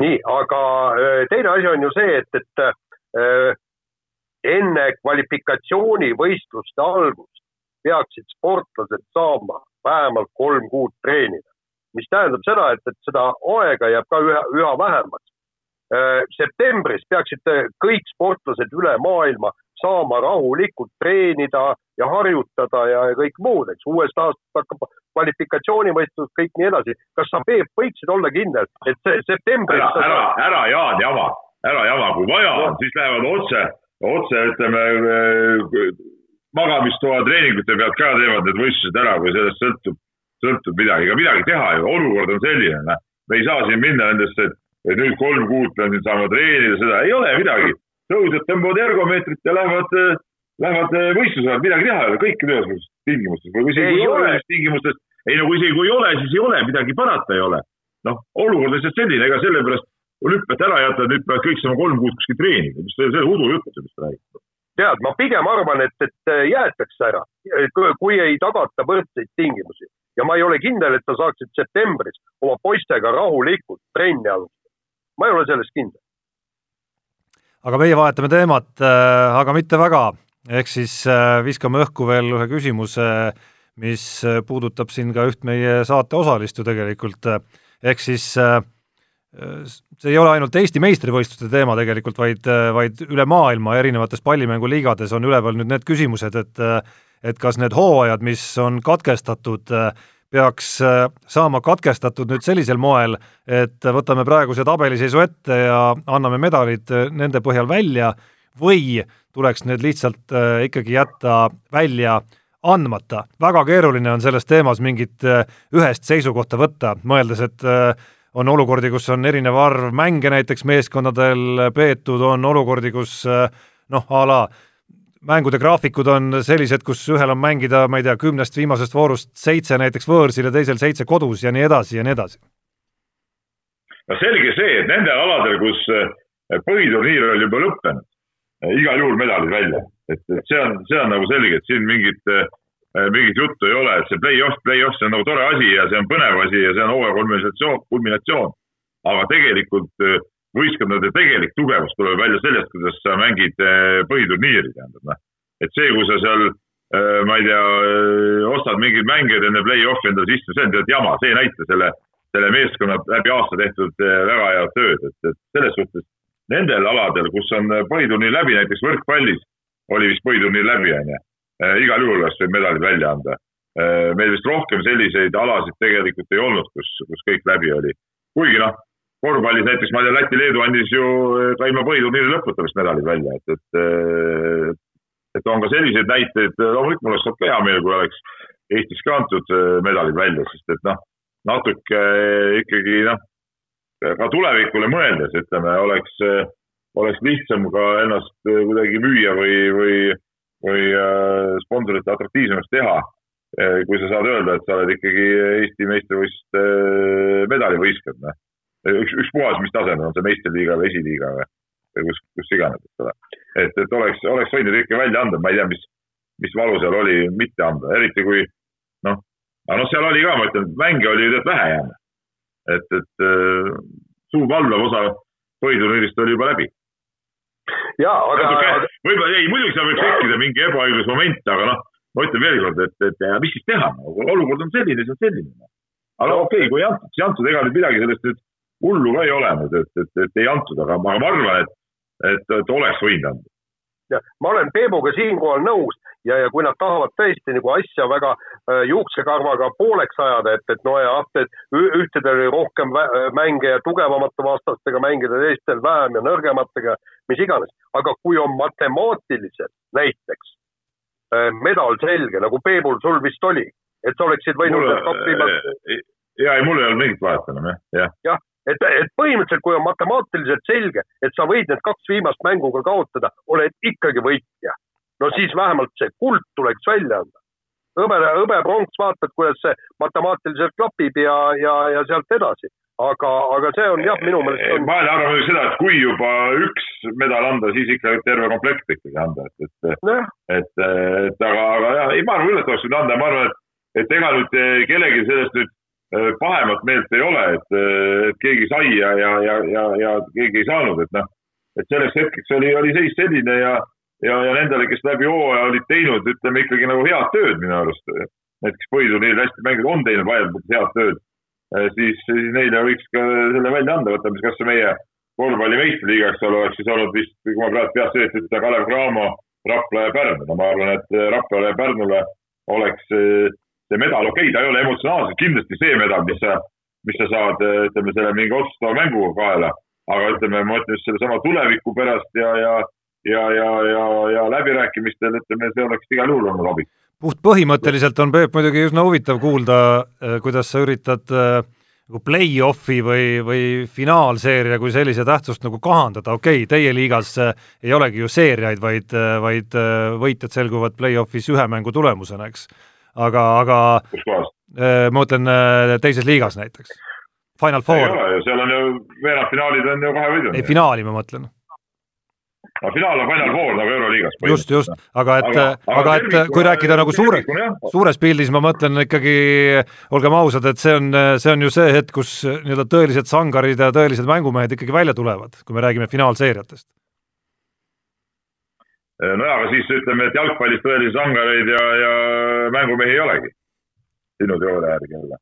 nii, aga äh, teine asi on ju see, et, et äh, enne kvalifikatsioonivõistluste algust peaksid sportlased saama vähemalt kolm kuud treenida, mis tähendab seda, et, et seda aega jääb ka üha, üha vähemaks. Äh, septembris peaksid kõik sportlased üle maailma saama rahulikult treenida ja harjutada ja kõik muud, eks. uuest aastast hakkab kvalifikatsioonivõistlus, kõik nii edasi. kas sa, Peep, võiksid olla kindel, et see septembris ära, ära, ära Jaan jama, ära jama, kui vaja on, siis lähevad otse, otse ütleme magamistoa treeningute pealt ka teevad need võistlused ära, kui sellest sõltub, sõltub midagi, ega midagi teha ju, olukord on selline, me ei saa siin minna nendesse, et nüüd kolm kuud pean siin saama treenida, seda ei ole midagi tõusjad tõmbavad ergomeetrit ja lähevad, lähevad võistlusele, midagi teha ei ole, kõik on ühesugustes tingimustes. Või isegi kui ei ole tingimustes, ei no kui isegi kui ei ole, siis ei ole, midagi parata ei ole. noh, olukord on lihtsalt selline, ega sellepärast olümpiat ära jätta, nüüd peavad kõik saama kolm kuud kuskil treenida, mis see, see udujutt, millest räägite? Tead, ma pigem arvan, et, et jäetakse ära, kui ei tagata võrdseid tingimusi. Ja ma ei ole kindel, et sa saaksid septembris oma poistega rahulikult trenni alustada. ma ei ole selles kindel aga meie vahetame teemat, äh, aga mitte väga, ehk siis äh, viskame õhku veel ühe küsimuse, mis äh, puudutab siin ka üht meie saate osalist ju tegelikult, ehk siis see ei ole ainult Eesti meistrivõistluste teema tegelikult, vaid, vaid üle maailma erinevates pallimänguliigades on üleval nüüd need küsimused, et et kas need hooajad, mis on katkestatud äh, peaks äh, saama katkestatud nüüd sellisel moel, et võtame praeguse tabeliseisu ette ja anname medalid äh, nende põhjal välja või tuleks need lihtsalt äh, ikkagi jätta välja andmata. väga keeruline on selles teemas mingit ühest seisukohta võtta, mõeldes, et on olukordi, kus on erinev arv mänge näiteks meeskondadel peetud, on olukordi, kus noh, a la mängude graafikud on sellised, kus ühel on mängida, ma ei tea, kümnest viimasest voorust seitse näiteks võõrsil ja teisel seitse kodus ja nii edasi ja nii edasi. no selge see, et nendel aladel, kus eh, põhiturniir oli juba lõppenud, eh, igal juhul medalid välja, et, et see on, see on nagu selge, et siin mingit, eh, mingit juttu ei ole, et see play-off, play-off, see on nagu tore asi ja see on põnev asi ja see on hooaja kulminatsioon, kulminatsioon. aga tegelikult võistkondade tegelik tugevus tuleb välja sellest, kuidas sa mängid eh, põhiturniiri, tähendab noh. et see, kui sa seal, eh, ma ei tea, eh, ostad mingeid mänge enne play-off'i endale sisse, see on tead jama, see ei näita selle, selle meeskonna läbi aasta tehtud väga head tööd, et, et selles suhtes nendel aladel, kus on põhiturniir läbi, näiteks võrkpallis oli vist põhiturniir läbi, onju. igal juhul oleks võinud medalid välja anda. meil vist rohkem selliseid alasid tegelikult ei olnud, kus, kus kõik läbi oli. kuigi noh korvpallis näiteks, ma ei tea, Läti-Leedu andis ju ka ilma põhiturniiri lõputa vist medalid välja, et, et eh, et on ka selliseid näiteid, loomulikult mul oleks ka hea meel, kui oleks Eestis ka antud eh, medalid välja, sest et noh, natuke ikkagi noh, ka tulevikule mõeldes, ütleme, oleks, oleks lihtsam ka ennast kuidagi müüa või, või, või sponsorite atraktiivsemaks teha. kui sa saad öelda, et sa oled ikkagi Eesti meistrivõistluste medalivõistkond, noh üks, ükspuhas, mis tasemel on see meistriliiga või esiliiga või, või kus, kus iganes, eks ole. et, et oleks, oleks võinud ikka välja anda, ma ei tea, mis, mis valu seal oli mitte anda, eriti kui noh, aga noh, seal oli ka, ma ütlen, mänge oli tead vähe jäänud. et, et äh, suur valdav osa põhiturniirist oli juba läbi. ja, aga. võib-olla, ei muidugi seal võib tekkida mingi ebaõiglus moment, aga noh, ma ütlen veelkord, et, et mis siis teha, olukord on selline, see on selline. aga okei okay,, kui ei antud, siis ei antud, ega nüüd midagi sellest nüüd hullu ka ei ole nüüd, et, et, et ei antud, aga ma, arvan, et, et, et oleks võinud anda. ja ma olen Peebuga siinkohal nõus ja, ja kui nad tahavad tõesti nagu asja väga äh, juuksekarvaga pooleks ajada, et, et no jah, et ühtedel oli rohkem mänge ja tugevamate vastastega mängida, teistel vähem ja nõrgematega, mis iganes, aga kui on matemaatiliselt näiteks äh, medal selge, nagu Peebul sul vist oli, et sa oleksid võinud need kaks viimast. ja ei, mul ei olnud mingit vahet enam jah, jah. jah, et, et põhimõtteliselt, kui on matemaatiliselt selge, et sa võid need kaks viimast mängu ka kaotada, oled ikkagi võitja. no siis vähemalt see kuld tuleks välja anda. hõbe, hõbepronks, vaatad, kuidas see matemaatiliselt klapib ja, ja, ja sealt edasi. aga, aga see on jah, minu meelest on.... ma arvan muidugi seda, et kui juba üks medal anda, siis ikka terve komplekt ikkagi anda, et, et no., et, et aga, aga jah, ei, ma arvan oleks võinud anda, ma arvan, et, et ega nüüd kellelgi sellest nüüd pahemat meelt ei ole, et, äh, et keegi sai ja, ja, ja, ja, ja keegi ei saanud, et noh, et selleks hetkeks oli, oli seis selline ja, ja, ja nendele, kes läbi hooaja olid teinud, ütleme ikkagi nagu head tööd minu arust. näiteks põhiturniiril hästi mängida on teinud vaieldamatult head tööd, äh, siis, siis neile võiks ka selle välja anda, võtame siis kasvõi meie korvpalli meistriliiga, eks ole, oleks siis olnud vist, kui ma praegu peast õieti ütlen, Kalev Cramo, Rapla ja Pärnu, no ma arvan, et Raplale ja Pärnule oleks see medal, okei okay,, ta ei ole emotsionaalselt kindlasti see medal, mis sa, mis sa saad, ütleme, selle mingi otsustava mänguga kaela. aga ütleme, ma ütlen just sellesama tuleviku pärast ja, ja, ja, ja, ja, ja läbirääkimistel, ütleme, see oleks igal juhul olnud abiks. puht põhimõtteliselt on, Peep, muidugi üsna huvitav kuulda, äh, kuidas sa üritad äh, nagu play-off'i või, või finaalseeria kui sellise tähtsust nagu kahandada, okei okay,, teie liigas ei olegi ju seeriaid, vaid, vaid võitjad selguvad play-off'is ühe mängu tulemusena, eks aga, aga? Äh, ma mõtlen äh, teises liigas näiteks. Final Four. seal on ju veerandfinaalid on ju kahe võidu. ei, finaali ma mõtlen no finaal on Final Four nagu Euroliigas. just, just, aga et, aga, aga et kui rääkida nagu suure, suures pildis, ma mõtlen ikkagi, olgem ausad, et see on, see on ju see hetk, kus nii-öelda tõelised sangarid ja tõelised mängumehed ikkagi välja tulevad, kui me räägime finaalseeriatest Äh, no aga siis ütleme, et jalgpallis tõelisi sangareid ja, ja mängumehi ei olegi. sinu teooria järgi jälle.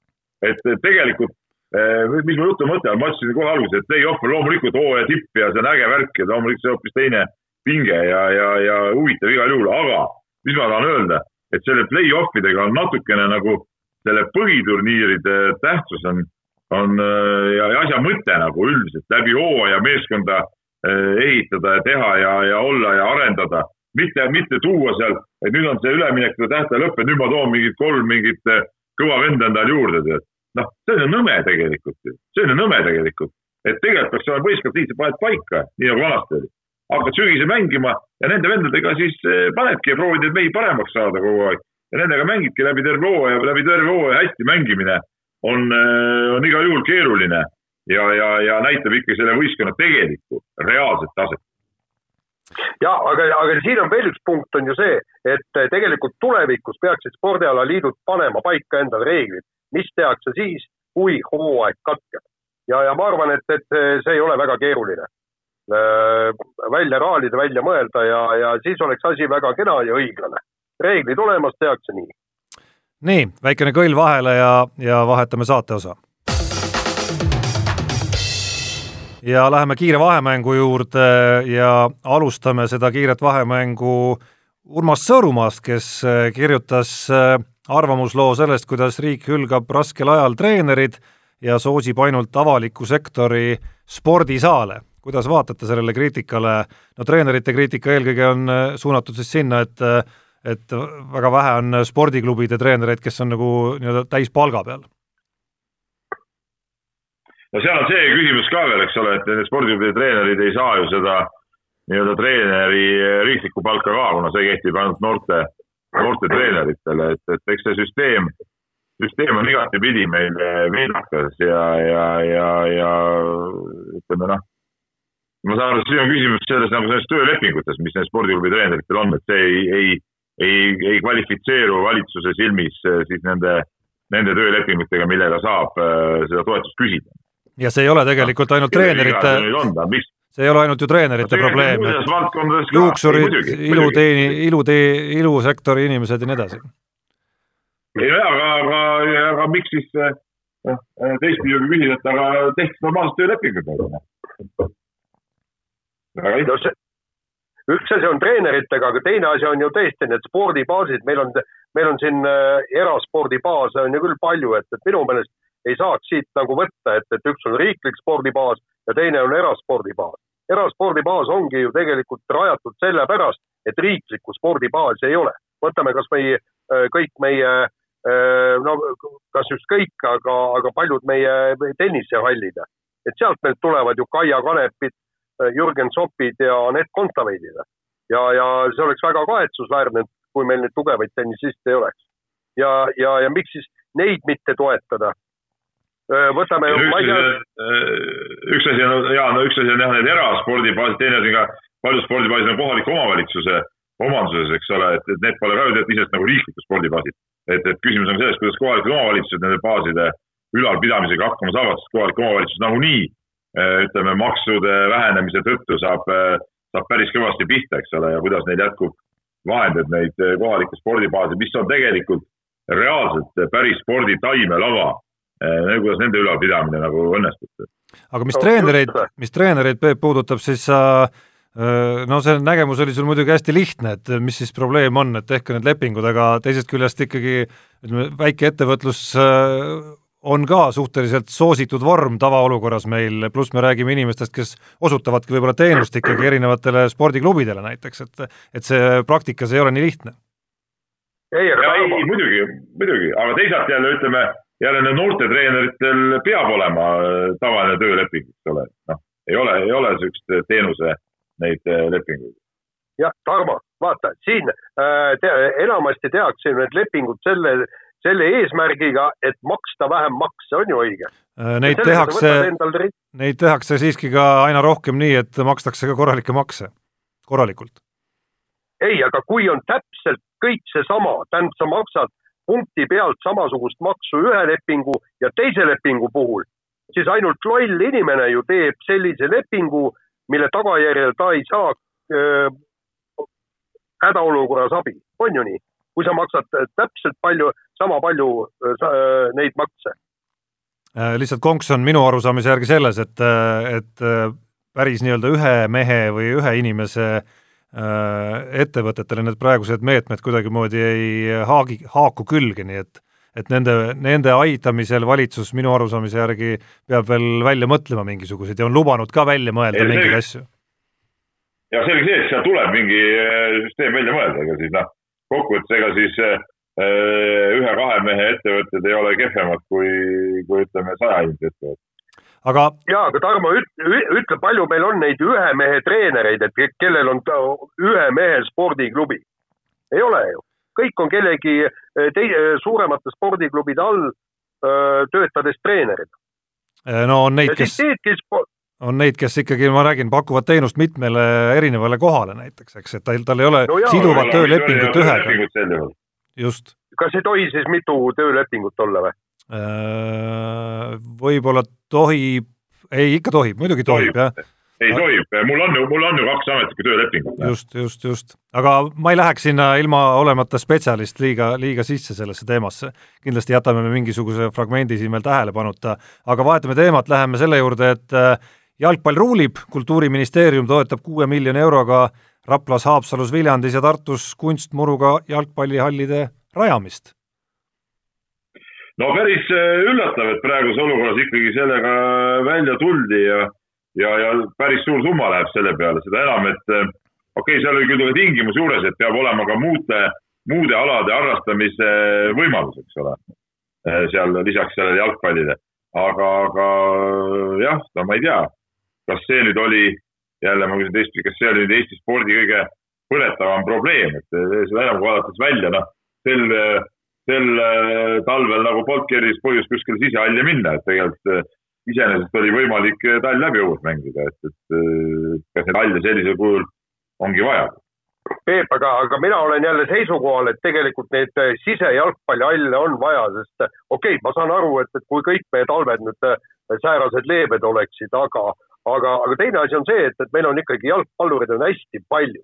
et tegelikult, äh, mis mu jutu mõte on, ma ütlesin kohe alguses, et play-off on loomulikult hooaja tipp ja see on äge värk ja loomulikult see hoopis teine pinge ja, ja, ja huvitav igal juhul, aga mis ma tahan öelda, et selle play-off idega on natukene nagu selle põhiturniiride tähtsus on, on äh, ja, ja asja mõte nagu üldiselt läbi hooaja meeskonda Eh, ehitada ja teha ja, ja olla ja arendada. mitte, mitte tuua seal, et nüüd on see üleminekute tähtaja lõppenud, nüüd ma toon mingid kolm mingit eh, kõva venda endale juurde, tead. noh, see on ju nõme tegelikult ju, see on ju nõme tegelikult. et tegelikult peaks olema võistkond sa paned paika, nii nagu vanasti oli. hakkad sügisel mängima ja nende vendadega siis eh, panedki ja proovid neid mehi paremaks saada kogu aeg. ja nendega mängidki läbi terve hooaja, läbi terve hooaja hästi mängimine on, eh, on igal juhul keeruline ja, ja, ja näitab ikka selle võistkonna tegelikku reaalset taset ja aga, aga siin on veel üks punkt, on ju see, et tegelikult tulevikus peaksid spordialaliidud panema paika endale reeglid, mis tehakse siis, kui hooaeg katkeb. ja, ja ma arvan, et, et see ei ole väga keeruline. Äh, välja raalida, välja mõelda ja, ja siis oleks asi väga kena ja õiglane. reeglid olemas, tehakse nii. nii, väikene kõll vahele ja, ja vahetame saateosa ja läheme kiire vahemängu juurde ja alustame seda kiiret vahemängu Urmas Sõõrumaast, kes äh, kirjutas äh, arvamusloo sellest, kuidas riik hülgab raskel ajal treenerid ja soosib ainult avaliku sektori spordisaale. kuidas vaatate sellele kriitikale, no treenerite kriitika eelkõige on äh, suunatud siis sinna, et et väga vähe on spordiklubide treenereid, kes on nagu nii-öelda täispalga peal no seal on see küsimus ka veel, eks ole, et need spordiklubide treenerid ei saa ju seda nii-öelda treeneri riiklikku palka ka, kuna see kehtib ainult noorte, noorte treeneritele, et, et eks see süsteem, süsteem on igatepidi meil vildakas ja, ja, ja, ja ütleme noh, ma saan aru, et siin on küsimus selles nagu selles töölepingutes, mis need spordiklubi treeneritel on, et see ei, ei, ei, ei kvalifitseeru valitsuse silmis siis nende, nende töölepingutega, millega saab äh, seda toetust küsida ja see ei ole tegelikult ainult treenerite, see ei ole ainult ju treenerite probleem, et juuksurid, iluteeni, ilutee, ilusektori inimesed ja nii edasi. no jaa, aga, aga, aga miks siis noh, teistpidi võib küsida, et aga tehke normaalsed töölepingud nagu noh. no see, üks asi on treeneritega, aga teine asi on ju tõesti need spordibaasid, meil on, meil on siin äh, eraspordibaase on ju küll palju, et, et minu meelest ei saaks siit nagu võtta, et, et üks on riiklik spordibaas ja teine on eraspordibaas. eraspordibaas ongi ju tegelikult rajatud sellepärast, et riiklikku spordibaasi ei ole. võtame kasvõi äh, kõik meie, äh, no kas just kõik, aga, aga paljud meie tennisehallid. et sealt meilt tulevad ju Kaia Kanepid, äh, Jürgen Sopid ja Anett Kontaveidid. ja, ja see oleks väga kahetsusväärne, kui meil neid tugevaid tennisiste ei oleks. ja, ja, ja miks siis neid mitte toetada, võtame. üks asi on, jaa, no üks asi on jah, need eraspordibaasid, teine asi ka, paljud spordibaasid on kohaliku omavalitsuse omanduses, eks ole, et, et need pole ka ju iseenesest nagu riiklikud spordibaasid. et, et küsimus on selles, kuidas kohalikud omavalitsused nende baaside ülalpidamisega hakkama saavad, sest kohalik omavalitsus nagunii ütleme, maksude vähenemise tõttu saab, saab päris kõvasti pihta, eks ole, ja kuidas neil jätkub vahendeid neid kohalikke spordibaase, mis on tegelikult reaalselt päris spordi taimelava Äh, kuidas nende ülalpidamine nagu õnnestub. aga mis no, treenereid, mis treenereid Peep puudutab, siis sa äh, no see nägemus oli sul muidugi hästi lihtne, et mis siis probleem on, et tehke need lepingud, aga teisest küljest ikkagi ütleme, väikeettevõtlus äh, on ka suhteliselt soositud vorm tavaolukorras meil, pluss me räägime inimestest, kes osutavadki võib-olla teenust ikkagi erinevatele spordiklubidele näiteks, et et see praktikas ei ole nii lihtne. ei, aga ei, muidugi, muidugi, aga teisalt jälle ütleme jälle need noortetreeneritel peab olema äh, tavaline tööleping, eks ole, noh, ei ole, ei ole niisugust teenuse neid äh, lepinguid. jah, Tarmo, vaata siin äh, te, enamasti tehakse need lepingud selle, selle eesmärgiga, et maksta vähem makse, on ju õige? Neid tehakse, neid tehakse siiski ka aina rohkem nii, et makstakse ka korralikke makse, korralikult. ei, aga kui on täpselt kõik seesama, tähendab, sa maksad punkti pealt samasugust maksu ühe lepingu ja teise lepingu puhul, siis ainult loll inimene ju teeb sellise lepingu, mille tagajärjel ta ei saa äh, hädaolukorras abi, on ju nii? kui sa maksad täpselt palju, sama palju äh, neid makse. lihtsalt konks on minu arusaamise järgi selles, et, et päris nii-öelda ühe mehe või ühe inimese äh, Äh, ettevõtetele need praegused meetmed kuidagimoodi ei haagi, haaku külge, nii et et nende, nende aitamisel valitsus minu arusaamise järgi peab veel välja mõtlema mingisuguseid ja on lubanud ka välja mõelda ei, mingeid asju. ja selge see, et seal tuleb mingi äh, süsteem välja mõelda, ega siis noh, kokkuvõttes ega siis äh, ühe-kahe mehe ettevõtted ei ole kehvemad kui, kui ütleme, saja inimese ettevõtted aga. ja, aga Tarmo, ütle, palju meil on neid ühe mehe treenereid, et kellel on ühe mehe spordiklubi? ei ole ju, kõik on kellegi eh, teise, suuremate spordiklubide all öö, töötades treenerid. Eh, no on neid, kes, on neid, kes ikkagi, ma räägin, pakuvad teenust mitmele erinevale kohale näiteks, eks, et tal, tal ei ole no jaa, siduvat töölepingut ühega. just. kas ei tohi siis mitu töölepingut olla või? Äh, võib-olla tohib, ei ikka tohib, muidugi tohib, tohib. jah ei tohib, mul on ju, mul on ju kaks ametlikku töölepingut. just, just, just, aga ma ei läheks sinna ilma olemata spetsialist liiga, liiga sisse sellesse teemasse. kindlasti jätame me mingisuguse fragmendi siin veel tähelepanuta, aga vahetame teemat, läheme selle juurde, et äh, jalgpall ruulib, kultuuriministeerium toetab kuue miljoni euroga Raplas, Haapsalus, Viljandis ja Tartus kunstmuruga jalgpallihallide rajamist no päris äh, üllatav, et praeguses olukorras ikkagi sellega välja tuldi ja, ja, ja päris suur summa läheb selle peale, seda enam, et äh, okei okay,, seal oli küll tingimus juures, et peab olema ka muude, muude alade harrastamise võimalus, eks ole. Seal lisaks sellele jalgpallile, aga, aga jah, no ma ei tea, kas see nüüd oli jälle ma küsin teistpidi, kas see oli nüüd Eesti spordi kõige põletavam probleem, et seda enam kui vaadates välja, noh, sel sel äh, talvel nagu polnud Keris põhjust kuskile sisehalli minna, et tegelikult äh, iseenesest oli võimalik äh, tall läbi õues mängida, et, et kas neid halle sellisel kujul ongi vaja. Peep, aga, aga mina olen jälle seisukohal, et tegelikult neid sisejalgpallihalle on vaja, sest okei okay,, ma saan aru, et, et kui kõik meie talved nüüd säärased leebed oleksid, aga, aga, aga teine asi on see, et, et meil on ikkagi jalgpallureid on hästi palju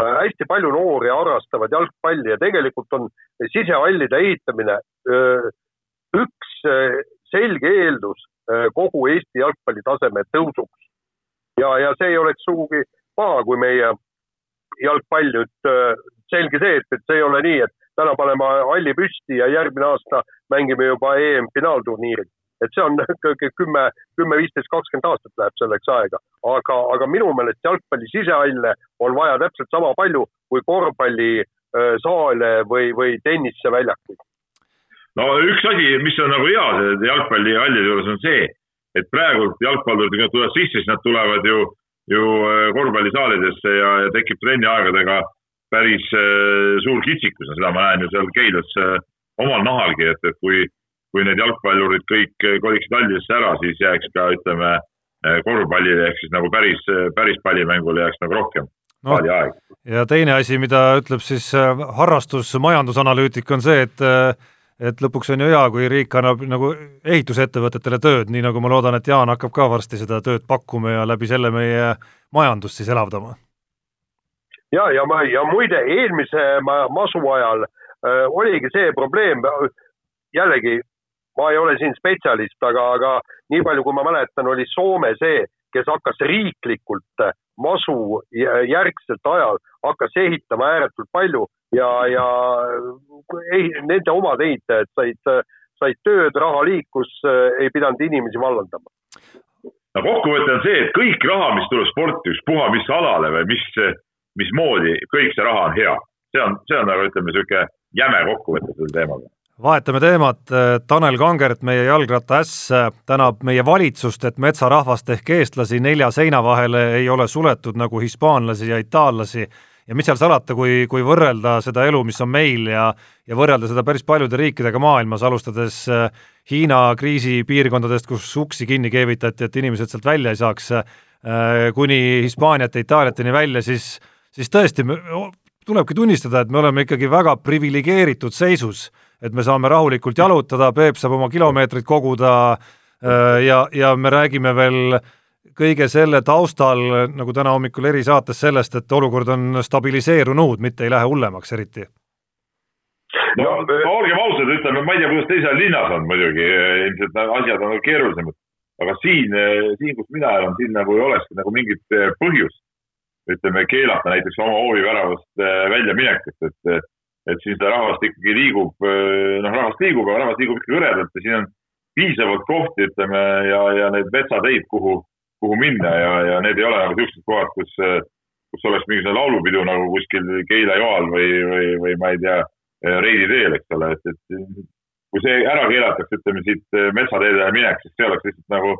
hästi palju noori harrastavad jalgpalli ja tegelikult on sisehallide ehitamine äh, üks äh, selge eeldus kogu Eesti jalgpalli taseme tõusuks. ja, ja see ei oleks sugugi paha, kui meie jalgpall nüüd, selge see, et, et see ei ole nii, et täna paneme halli püsti ja järgmine aasta mängime juba EM-finaalturniirid et see on kümme, kümme, viisteist, kakskümmend aastat läheb selleks aega, aga, aga minu meelest jalgpalli sisehalle on vaja täpselt sama palju kui korvpallisaale või, või tenniseväljakuid. no üks asi, mis on nagu hea jalgpallihallide juures on see, et praegu jalgpallurid, kui nad tulevad sisse, siis nad tulevad ju, ju korvpallisaalidesse ja, ja tekib trenniaegadega päris äh, suur kitsikus ja seda ma näen ju seal Keilas äh, omal nahalgi, et, et kui kui need jalgpallurid kõik koliksid hallidesse ära, siis jääks ka ütleme korvpallile ehk siis nagu päris, päris pallimängule jääks nagu rohkem no, aega. ja teine asi, mida ütleb siis äh, harrastus, majandusanalüütik, on see, et et lõpuks on ju hea, kui riik annab nagu ehitusettevõtetele tööd, nii nagu ma loodan, et Jaan hakkab ka varsti seda tööd pakkuma ja läbi selle meie majandust siis elavdama. ja, ja ma, ja muide, eelmise masu ajal äh, oligi see probleem, jällegi ma ei ole siin spetsialist, aga, aga nii palju, kui ma mäletan, oli Soome see, kes hakkas riiklikult masu järgselt ajal, hakkas ehitama ääretult palju ja, ja ei, nende omad ehitajad said, said tööd, raha liikus, ei pidanud inimesi vallandama. no kokkuvõte on see, et kõik raha, mis tuleb sporti, ükspuha mis alale või mis, mismoodi, kõik see raha on hea. see on, see on nagu ütleme, niisugune jäme kokkuvõte selle teemaga vahetame teemat, Tanel Kangert, meie jalgrattaäss, tänab meie valitsust, et metsarahvast ehk eestlasi nelja seina vahele ei ole suletud nagu hispaanlasi ja itaallasi. Ja mis seal salata, kui, kui võrrelda seda elu, mis on meil ja ja võrrelda seda päris paljude riikidega maailmas, alustades äh, Hiina kriisipiirkondadest, kus uksi kinni keevitati, et inimesed sealt välja ei saaks, äh, kuni Hispaaniat ja Itaaliateni välja, siis siis tõesti, tulebki tunnistada, et me oleme ikkagi väga priviligeeritud seisus et me saame rahulikult jalutada, Peep saab oma kilomeetrid koguda äh, ja, ja me räägime veel kõige selle taustal, nagu täna hommikul erisaates, sellest, et olukord on stabiliseerunud, mitte ei lähe hullemaks eriti. no, olgem ausad, ütleme, ma ei tea, kuidas teisel linnas on muidugi, ilmselt asjad on keerulisemad, aga siin, siin, kus mina elan, siin nagu ei olekski nagu mingit põhjust, ütleme, keelata näiteks oma hooviväravast väljaminekut, et et siis rahvast ikkagi liigub, eh, noh, rahvast liigub, aga rahvast liigub ikkagi hõredalt ja siin on piisavalt kohti, ütleme, ja, ja need metsateid, kuhu, kuhu minna ja, ja need ei ole nagu niisugused kohad, kus, kus oleks mingisugune laulupidu nagu kuskil Keila joal või, või, või ma ei tea, reidi teel, eks ole, et, et kui see ära keelatakse, ütleme siit metsateedele minek, siis see oleks lihtsalt nagu,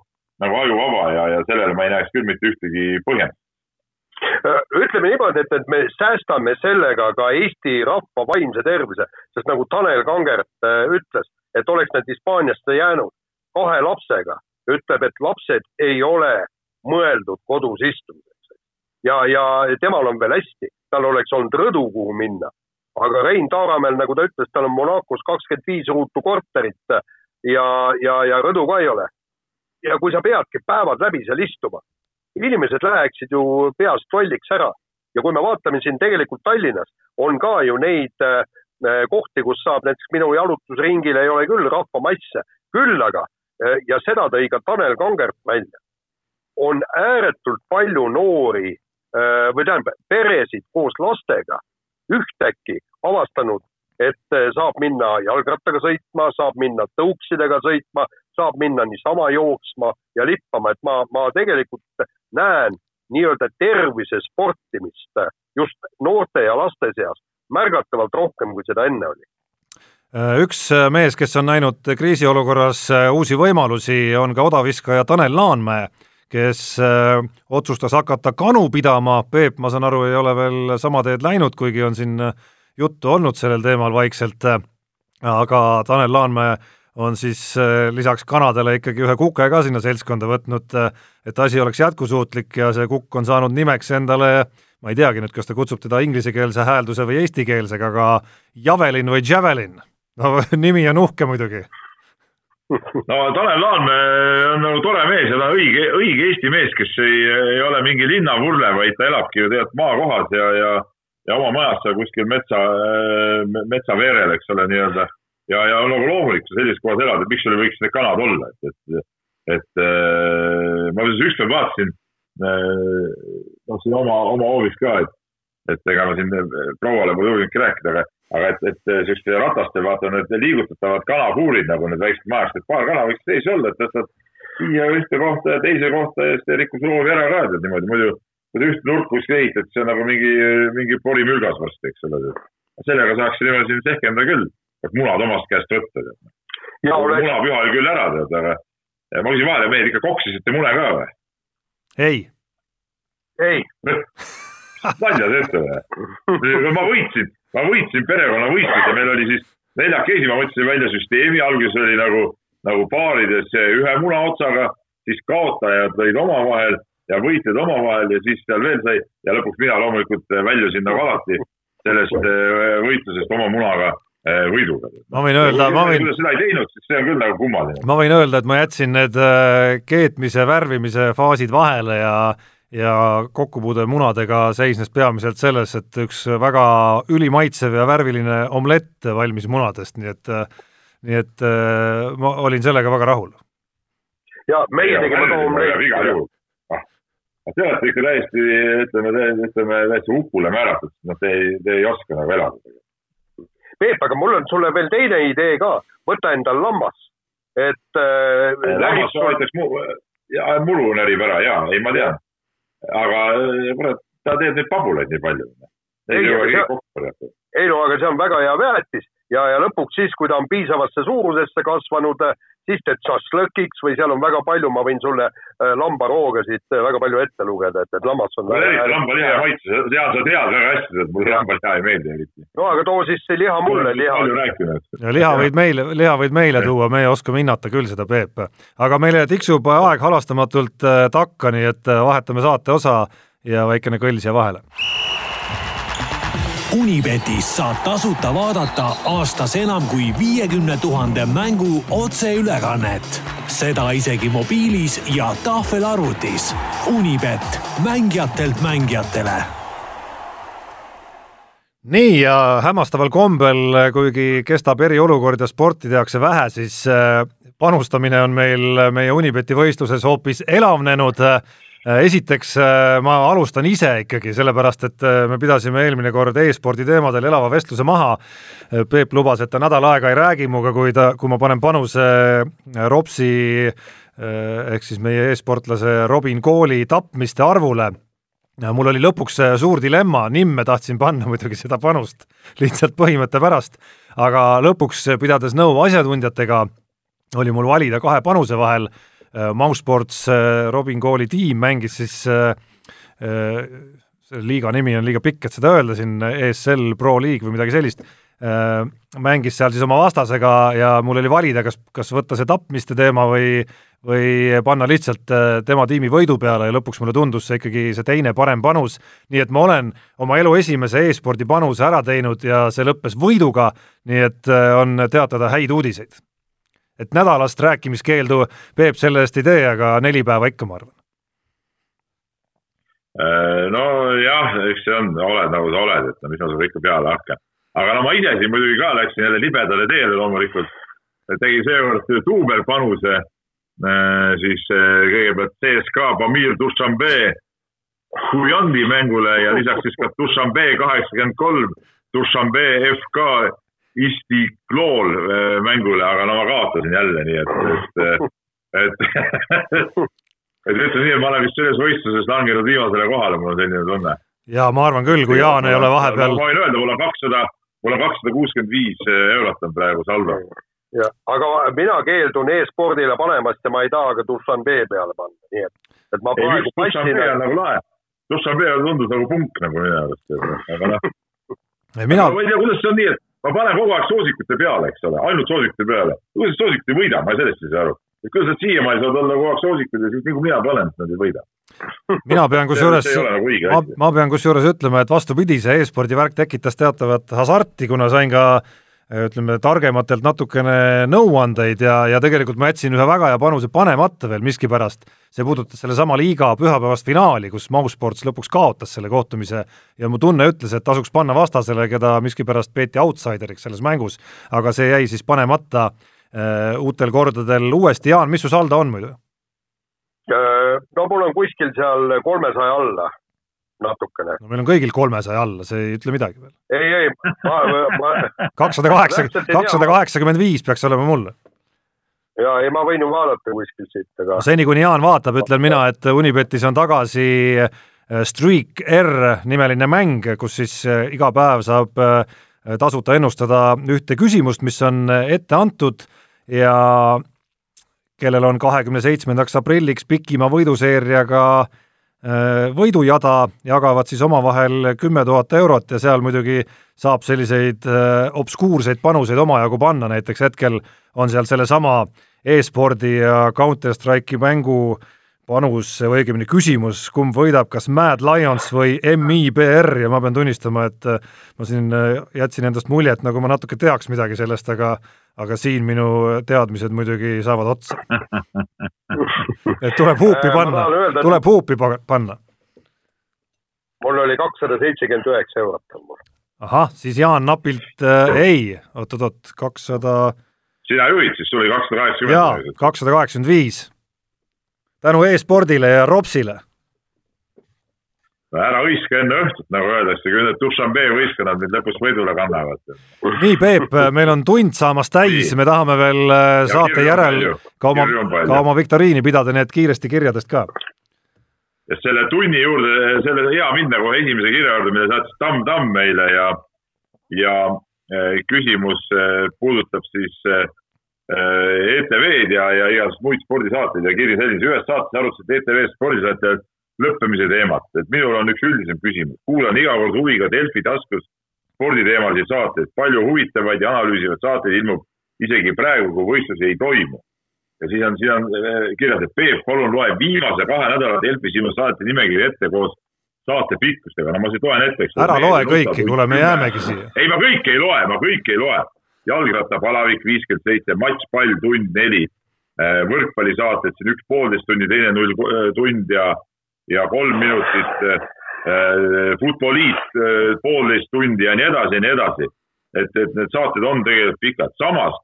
nagu ajuvaba ja, ja sellele ma ei näeks küll mitte ühtegi põhjendust ütleme niimoodi, et, et me säästame sellega ka Eesti rahva vaimse tervise, sest nagu Tanel Kangert ütles, et oleks nad Hispaaniasse jäänud kahe lapsega, ütleb, et lapsed ei ole mõeldud kodus istumiseks. ja, ja temal on veel hästi, tal oleks olnud rõdu, kuhu minna. aga Rein Taaramäel, nagu ta ütles, tal on Monacos kakskümmend viis ruutu korterit ja, ja, ja rõdu ka ei ole. ja kui sa peadki päevad läbi seal istuma, inimesed läheksid ju peast lolliks ära. Ja kui me vaatame siin tegelikult Tallinnas, on ka ju neid äh, kohti, kus saab näiteks minu jalutusringil ei ole küll rahvamasse, küll aga äh, ja seda tõi ka Tanel Kangert välja, on ääretult palju noori äh, või tähendab, peresid koos lastega ühtäkki avastanud, et saab minna jalgrattaga sõitma, saab minna tõuksidega sõitma, saab minna niisama jooksma ja lippama, et ma, ma tegelikult näen nii-öelda tervise sportimist just noorte ja laste seas märgatavalt rohkem, kui seda enne oli. Üks mees, kes on näinud kriisiolukorras uusi võimalusi, on ka odaviskaja Tanel Laanmäe, kes äh, otsustas hakata kanu pidama, Peep, ma saan aru, ei ole veel sama teed läinud, kuigi on siin juttu olnud sellel teemal vaikselt, aga Tanel Laanmäe on siis äh, lisaks kanadele ikkagi ühe kuke ka sinna seltskonda võtnud, äh, et asi oleks jätkusuutlik ja see kukk on saanud nimeks endale, ma ei teagi nüüd, kas ta kutsub teda inglisekeelse häälduse või eestikeelsega, aga Javelin või Javelin. no nimi on uhke muidugi no Tanel Laanmäe on nagu tore mees ja ta on õige, õige Eesti mees, kes ei, ei ole mingi linnavurle, vaid ta elabki ju tegelikult maakohas ja, ja, ja oma majas seal kuskil metsa, metsa veerel, eks ole, nii-öelda ja, ja nagu loomulik sa sellises kohas elad, et miks sul ei võiks need kanad olla, et, et, et äh, ma ükskord vaatasin äh,, noh, siin oma, oma hoovis ka, et, et ega ma siin prouale pole julgenudki rääkida, aga, aga et, et selliste ratastel vaata need liigutatavad kanapuurid nagu need väiksed majast, et paar kana võiks sees olla, et tõstad siia ühte kohta ja teise kohta ja siis rikkus loovi ära ka tead niimoodi, muidu kui ühte nurka kuskil ehitad, see on nagu mingi, mingi porimülgas varsti, eks ole. sellega saaks niimoodi siin sehkendada küll et munad omast käest võtta, munapüha oli küll ära, tead, aga ma küsin vahele, mehed ikka koksisite mune ka või? ei. ei nalja teete või? ma võitsin, ma võitsin perekonnavõistluse, meil oli siis neljakesi, ma mõtlesin välja süsteemi, alguses oli nagu, nagu paarides ühe muna otsaga, siis kaotajad lõid omavahel ja võitjad omavahel ja siis seal veel sai ja lõpuks mina loomulikult väljusin nagu alati sellest äh, võitlusest oma munaga võiduga. ma võin öelda, ma võin. kui ta seda ei teinud, siis see on küll nagu kummaline. ma võin öelda, et ma jätsin need äh, keetmise, värvimise faasid vahele ja ja kokkupuude munadega seisnes peamiselt selles, et üks väga ülimaitsev ja värviline omlett valmis munadest, nii et nii et äh, ma olin sellega väga rahul. ja meie tegime ka omletti. igal juhul ah, te olete ikka täiesti, ütleme, ütleme täiesti hukule määratud, noh, te ei, te ei oska nagu elada Peep, aga mul on sulle veel teine idee ka, võta endal lammas, et äh,. lammas soovitaks mu, ja muru närib ära ja, ei, ma tean. aga äh, kurat, ta teeb neid pabulaid nii palju. ei, ei no aga see on väga hea väetis ja, ja lõpuks siis, kui ta on piisavasse suurusesse kasvanud, siis teed šašlõkiks või seal on väga palju, ma võin sulle äh, lambaroogasid äh, väga palju ette lugeda, et, et lammas on. lambaliha maitse, tead, sa tead väga hästi, et mulle lambaliha ei meeldi eriti. no aga too siis see liha mulle, liha. ja liha võid meile, liha võid meile tuua, meie oskame hinnata küll seda, Peep. aga meile tiksub aeg halastamatult äh, takka, nii et vahetame saate osa ja väikene kõll siia vahele Unibetis saab tasuta vaadata aastas enam kui viiekümne tuhande mängu otseülekannet. seda isegi mobiilis ja tahvelarvutis. Unibet, mängijatelt mängijatele nii ja hämmastaval kombel, kuigi kestab eriolukord ja sporti tehakse vähe, siis äh, panustamine on meil meie Unibeti võistluses hoopis elavnenud esiteks äh, ma alustan ise ikkagi, sellepärast et äh, me pidasime eelmine kord e-spordi teemadel elava vestluse maha. Peep lubas, et ta nädal aega ei räägi minuga, kui ta, kui ma panen panuse Ropsi ehk siis meie e-sportlase Robin Kooli tapmiste arvule mul oli lõpuks suur dilemma, nimme tahtsin panna muidugi seda panust lihtsalt põhimõtte pärast, aga lõpuks, pidades nõu asjatundjatega, oli mul valida kahe panuse vahel, Mausports Robin Kooli tiim mängis siis selle liiga nimi on liiga pikk, et seda öelda siin, ESL Pro League või midagi sellist, mängis seal siis oma vastasega ja mul oli valida, kas, kas võtta see tapmiste teema või või panna lihtsalt äh, tema tiimi võidu peale ja lõpuks mulle tundus see ikkagi see teine parem panus, nii et ma olen oma elu esimese e-spordi panuse ära teinud ja see lõppes võiduga, nii et äh, on teatada häid uudiseid. Et nädalast rääkimiskeeldu Peep selle eest ei tee, aga neli päeva ikka, ma arvan. Äh, nojah, eks see on, oled nagu sa oled, et no mis ma sulle ikka peale hakkan. aga no ma ise siin muidugi ka läksin jälle libedale teele loomulikult, tegin seekord duubelpanuse Äh, siis äh, kõigepealt CSKA Pamir Dushanbe Huyandi mängule ja lisaks siis ka Dushanbe kaheksakümmend kolm, Dushanbe FK Istiklol äh, mängule, aga no ma kaotasin jälle, nii et, et, et et ütleme nii, et ma olen vist selles võistluses langenud viimasele kohale, mul on selline tunne. ja ma arvan küll, kui Jaan ei ole vahepeal. ma võin öelda, mul on kakssada, mul on kakssada kuuskümmend viis eurot on praegu ja, aga mina keeldun e-spordile panemast ja ma ei taha ka Dushanbe peale panna, nii et, et ma praegu passin. nagu lahe, Dushanbe tundus nagu punk nagu minu arust, aga noh. mina. ma ei tea, kuidas see on nii, et ma panen kogu aeg soosikute peale, eks ole, ainult soosikute peale. kuidas soosikut ei võida, ma sellest ei saa aru. et kuidas nad siiamaani saavad olla kogu aeg soosikud ja siis nii kui mina panen, nad ei võida mina pean kusjuures, nagu ma, ma pean kusjuures ütlema, et vastupidi, see e-spordi värk tekitas teatavat hasarti, kuna sain ka äh, ütleme, targematelt natukene nõuandeid ja, ja tegelikult ma jätsin ühe väga hea panuse panemata veel miskipärast. see puudutas sellesama liiga pühapäevast finaali, kus Mausports lõpuks kaotas selle kohtumise ja mu tunne ütles, et tasuks panna vastasele, keda miskipärast peeti outsideriks selles mängus, aga see jäi siis panemata äh, uutel kordadel uuesti, Jaan, mis su saldo on muidu? Äh, no mul on kuskil seal kolmesaja alla natukene. no meil on kõigil kolmesaja alla, see ei ütle midagi veel. ei, ei, ma, ma kakssada kaheksa, kakssada kaheksakümmend viis peaks olema mul. ja ei, ma võin ju vaadata kuskilt siit, aga no,. seni, kuni Jaan vaatab, ütlen mina, et Unibetis on tagasi äh, Streak R nimeline mäng, kus siis äh, iga päev saab äh, tasuta ennustada ühte küsimust, mis on ette antud ja kellel on kahekümne seitsmendaks aprilliks pikima võiduseeriaga Äh, võidujada, jagavad siis omavahel kümme tuhat eurot ja seal muidugi saab selliseid äh, obskuurseid panuseid omajagu panna, näiteks hetkel on seal sellesama e-spordi ja Counter-Strike'i mängu panus või õigemini küsimus, kumb võidab, kas Mad Lions või MIBR ja ma pean tunnistama, et äh, ma siin jätsin endast muljet, nagu ma natuke teaks midagi sellest, aga aga siin minu teadmised muidugi saavad otsa. et tuleb huupi äh, panna, tuleb huupi panna. mul oli kakssada seitsekümmend üheksa eurot on mul. ahah, siis Jaan napilt äh, ei, oot-oot-oot, kakssada. sina juhid, siis sul oli kakssada kaheksakümmend. jaa, kakssada kaheksakümmend viis. tänu e-spordile ja Ropsile ära hõiska enne õhtut, nagu öeldakse, küll need Dušanbe võistkonnad mind lõpus võidule kannavad. nii, Peep, meil on tund saamas täis, me tahame veel äh, saate järel ka oma, ka oma viktoriini pidada, nii et kiiresti kirjadest ka. ja selle tunni juurde, selle hea minna kohe esimese kirja juurde, mille saatis Tamm Tamm meile ja, ja äh, küsimus äh, puudutab siis ETV-d ja, ja igasuguseid muid spordisaateid ja kiri selline, ühes saates arutasid ETV spordisaateid lõppemise teemat, et minul on üks üldisem küsimus, kuulan iga kord huviga Delfi taskus sporditeemalisi saateid, palju huvitavaid ja analüüsivaid saateid ilmub isegi praegu, kui võistlusi ei toimu. ja siis on, siin on eh, kirjas, et Peep, palun loe viimase kahe nädala Delfi sinu saate nimekiri ette koos saate pikkustega, no ma siis loen ette, ära loe kõiki, kuule, me jäämegi siia. ei, ma kõike ei loe, ma kõike ei loe. jalgrattapalavik viiskümmend seitse, matšpall tund neli, eh, võrkpallisaated siin üks poolteist tundi, teine null eh, tund ja ja kolm minutit äh, Futboliit äh, poolteist tundi ja nii edasi ja nii edasi. et, et need saated on tegelikult pikad, samas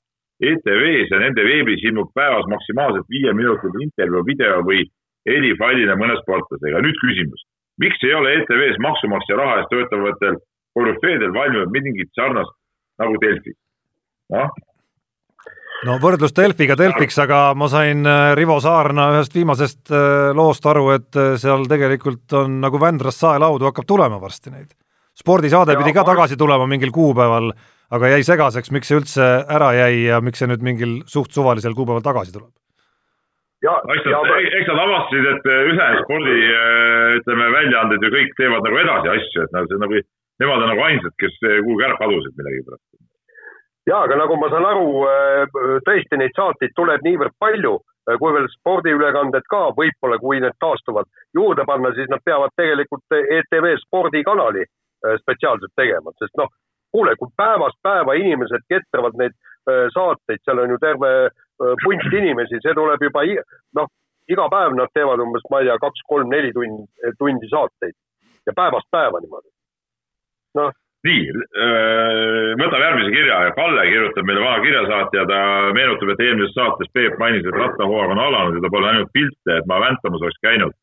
ETV-s ja nende veebis ilmub päevas maksimaalselt viieminutiline intervjuu, video või helifailina mõne sportlasega. nüüd küsimus, miks ei ole ETV-s maksumaksja raha eest töötavatel korüfeedel valminud mingit sarnast nagu Delfi? noh no võrdlus Delfiga Delfiks, aga ma sain äh, Rivo Saarna ühest viimasest äh, loost aru, et äh, seal tegelikult on nagu Vändrast saelaudu hakkab tulema varsti neid. spordisaade ja, pidi ka tagasi tulema mingil kuupäeval, aga jäi segaseks, miks see üldse ära jäi ja miks see nüüd mingil suht suvalisel kuupäeval tagasi tuleb? ja, eks nad, eks nad avastasid, et ühe spordi ütleme, väljaanded ju kõik teevad nagu edasi asju, et nad nagu, nemad on nagu ainsad, kes kuhugi ära kadusid millegipärast jaa, aga nagu ma saan aru, äh, tõesti neid saateid tuleb niivõrd palju, äh, kui veel spordiülekanded ka võib-olla, kui need taastuvad, juurde panna, siis nad peavad tegelikult ETV spordikanali äh, spetsiaalselt tegema, sest noh, kuule, kui päevast päeva inimesed ketravad neid saateid, seal on ju terve punt inimesi, see tuleb juba noh, iga päev nad teevad umbes, ma ei tea, kaks-kolm-neli tundi, tundi saateid ja päevast päeva niimoodi. noh nii, äh, võtame järgmise kirja. Kalle kirjutab meile vana kirjasaatja, ta meenutab, et eelmises saates Peep mainis, et rattahooaeg on alanud ja ta pole ainult pilte, et ma Väntamas oleks käinud.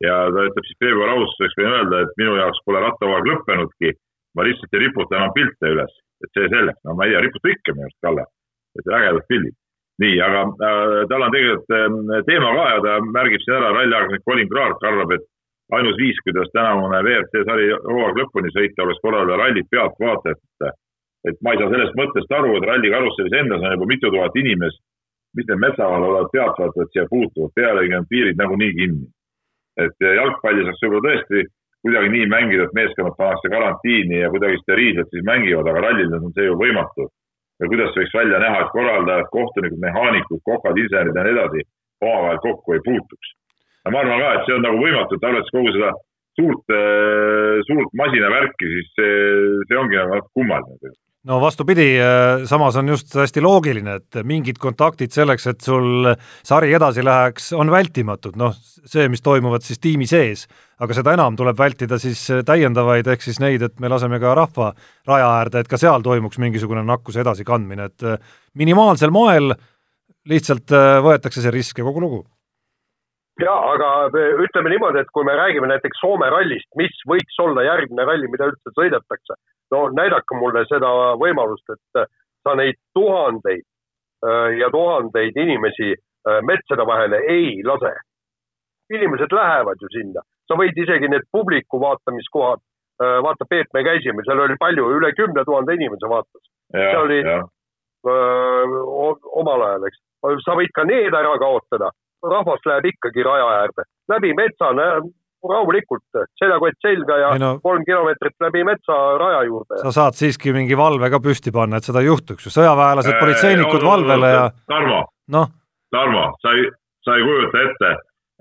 ja ta ütleb siis veebruari alustuseks võin öelda, et minu jaoks pole rattahooaeg lõppenudki. ma lihtsalt ei riputa enam pilte üles, et see selleks, no ma ei tea, riputa ikka minu arust, Kalle. et ägedad pildid. nii, aga äh, tal on tegelikult äh, teema ka ja ta märgib siin ära, ralliajaknik Colin Clark arvab, et ainus viis, kuidas tänavune WRC sari hooaeg lõpuni sõita, oleks korraldada rallit pealtvaatajatele. et ma ei saa sellest mõttest aru, et ralli karussellis endas on juba mitu tuhat inimest, mis need metsaval olevad pealtvaatajad siia puutuvad, pealegi on piirid nagunii kinni. et jalgpalli saaks võib-olla tõesti kuidagi nii mängida, et meeskonnad pannakse karantiini ja kuidagi steriilselt siis mängivad, aga rallil on see ju võimatu. ja kuidas võiks välja näha, et korraldajad, kohtunikud, mehaanikud, kokad, insenerid ja nii edasi omavahel kokku ei puutuks ma arvan ka, et see on nagu võimatu, et arvestades kogu seda suurt, äh, suurt masinavärki, siis see, see ongi nagu natuke kummaline no vastupidi, äh, samas on just hästi loogiline, et mingid kontaktid selleks, et sul sari edasi läheks, on vältimatud, noh, see, mis toimuvad siis tiimi sees, aga seda enam tuleb vältida siis täiendavaid, ehk siis neid, et me laseme ka rahva raja äärde, et ka seal toimuks mingisugune nakkuse edasikandmine, et äh, minimaalsel moel lihtsalt võetakse see risk ja kogu lugu ja aga ütleme niimoodi, et kui me räägime näiteks Soome rallist, mis võiks olla järgmine ralli, mida üldse sõidetakse, no näidake mulle seda võimalust, et sa neid tuhandeid äh, ja tuhandeid inimesi äh, metsade vahele ei lase. inimesed lähevad ju sinna, sa võid isegi need publiku vaatamiskohad, äh, vaata Peep, me käisime, seal oli palju, üle kümne tuhande inimese vaatas. see oli öö, omal ajal, eks. sa võid ka need ära kaotada rahvas läheb ikkagi raja äärde, läbi metsa, rahulikult, seljakott selga ja no, kolm kilomeetrit läbi metsa raja juurde. sa saad siiski mingi valve ka püsti panna, et seda ei juhtuks ju, sõjaväelased, politseinikud valvele ja Tarmo noh. Tarmo, sa ei, sa ei kujuta ette,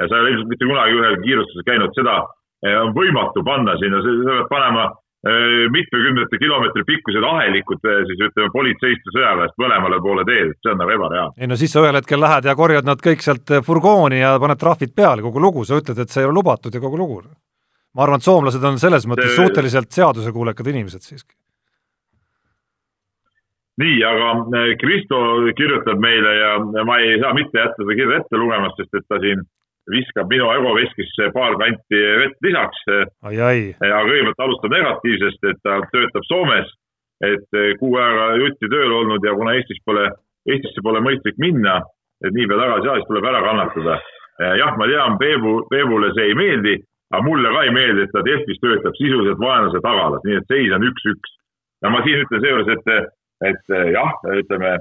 sa ei ole ilmselt mitte kunagi ühel kiirustusel käinud, seda eh, on võimatu panna sinna, sa pead panema mitmekümnete kilomeetri pikkused ahelikud äh, siis ütleme politseist ja sõjaväest mõlemale poole teed, see on nagu ebareaalne. ei no siis sa ühel hetkel lähed ja korjad nad kõik sealt äh, furgooni ja paned trahvid peale, kogu lugu, sa ütled, et see ei ole lubatud ja kogu lugu. ma arvan, et soomlased on selles mõttes see... suhteliselt seadusekuulekad inimesed siiski. nii, aga Kristo kirjutab meile ja ma ei saa mitte jätta seda kirja ette lugemast, sest et ta siin viskab minu egoveskisse paar kanti vett lisaks. aga kõigepealt alustab negatiivsest, et ta töötab Soomes, et kuu aega jutti tööl olnud ja kuna Eestis pole, Eestisse pole mõistlik minna, et niipea tagasi ajas tuleb ära kannatada. jah, ma tean, Peebu, Peebule see ei meeldi, aga mulle ka ei meeldi, et ta Delfis töötab sisuliselt vaenlase tagalas, nii et seis on üks-üks. ja ma siin ütlen seejuures, et, et jah, ütleme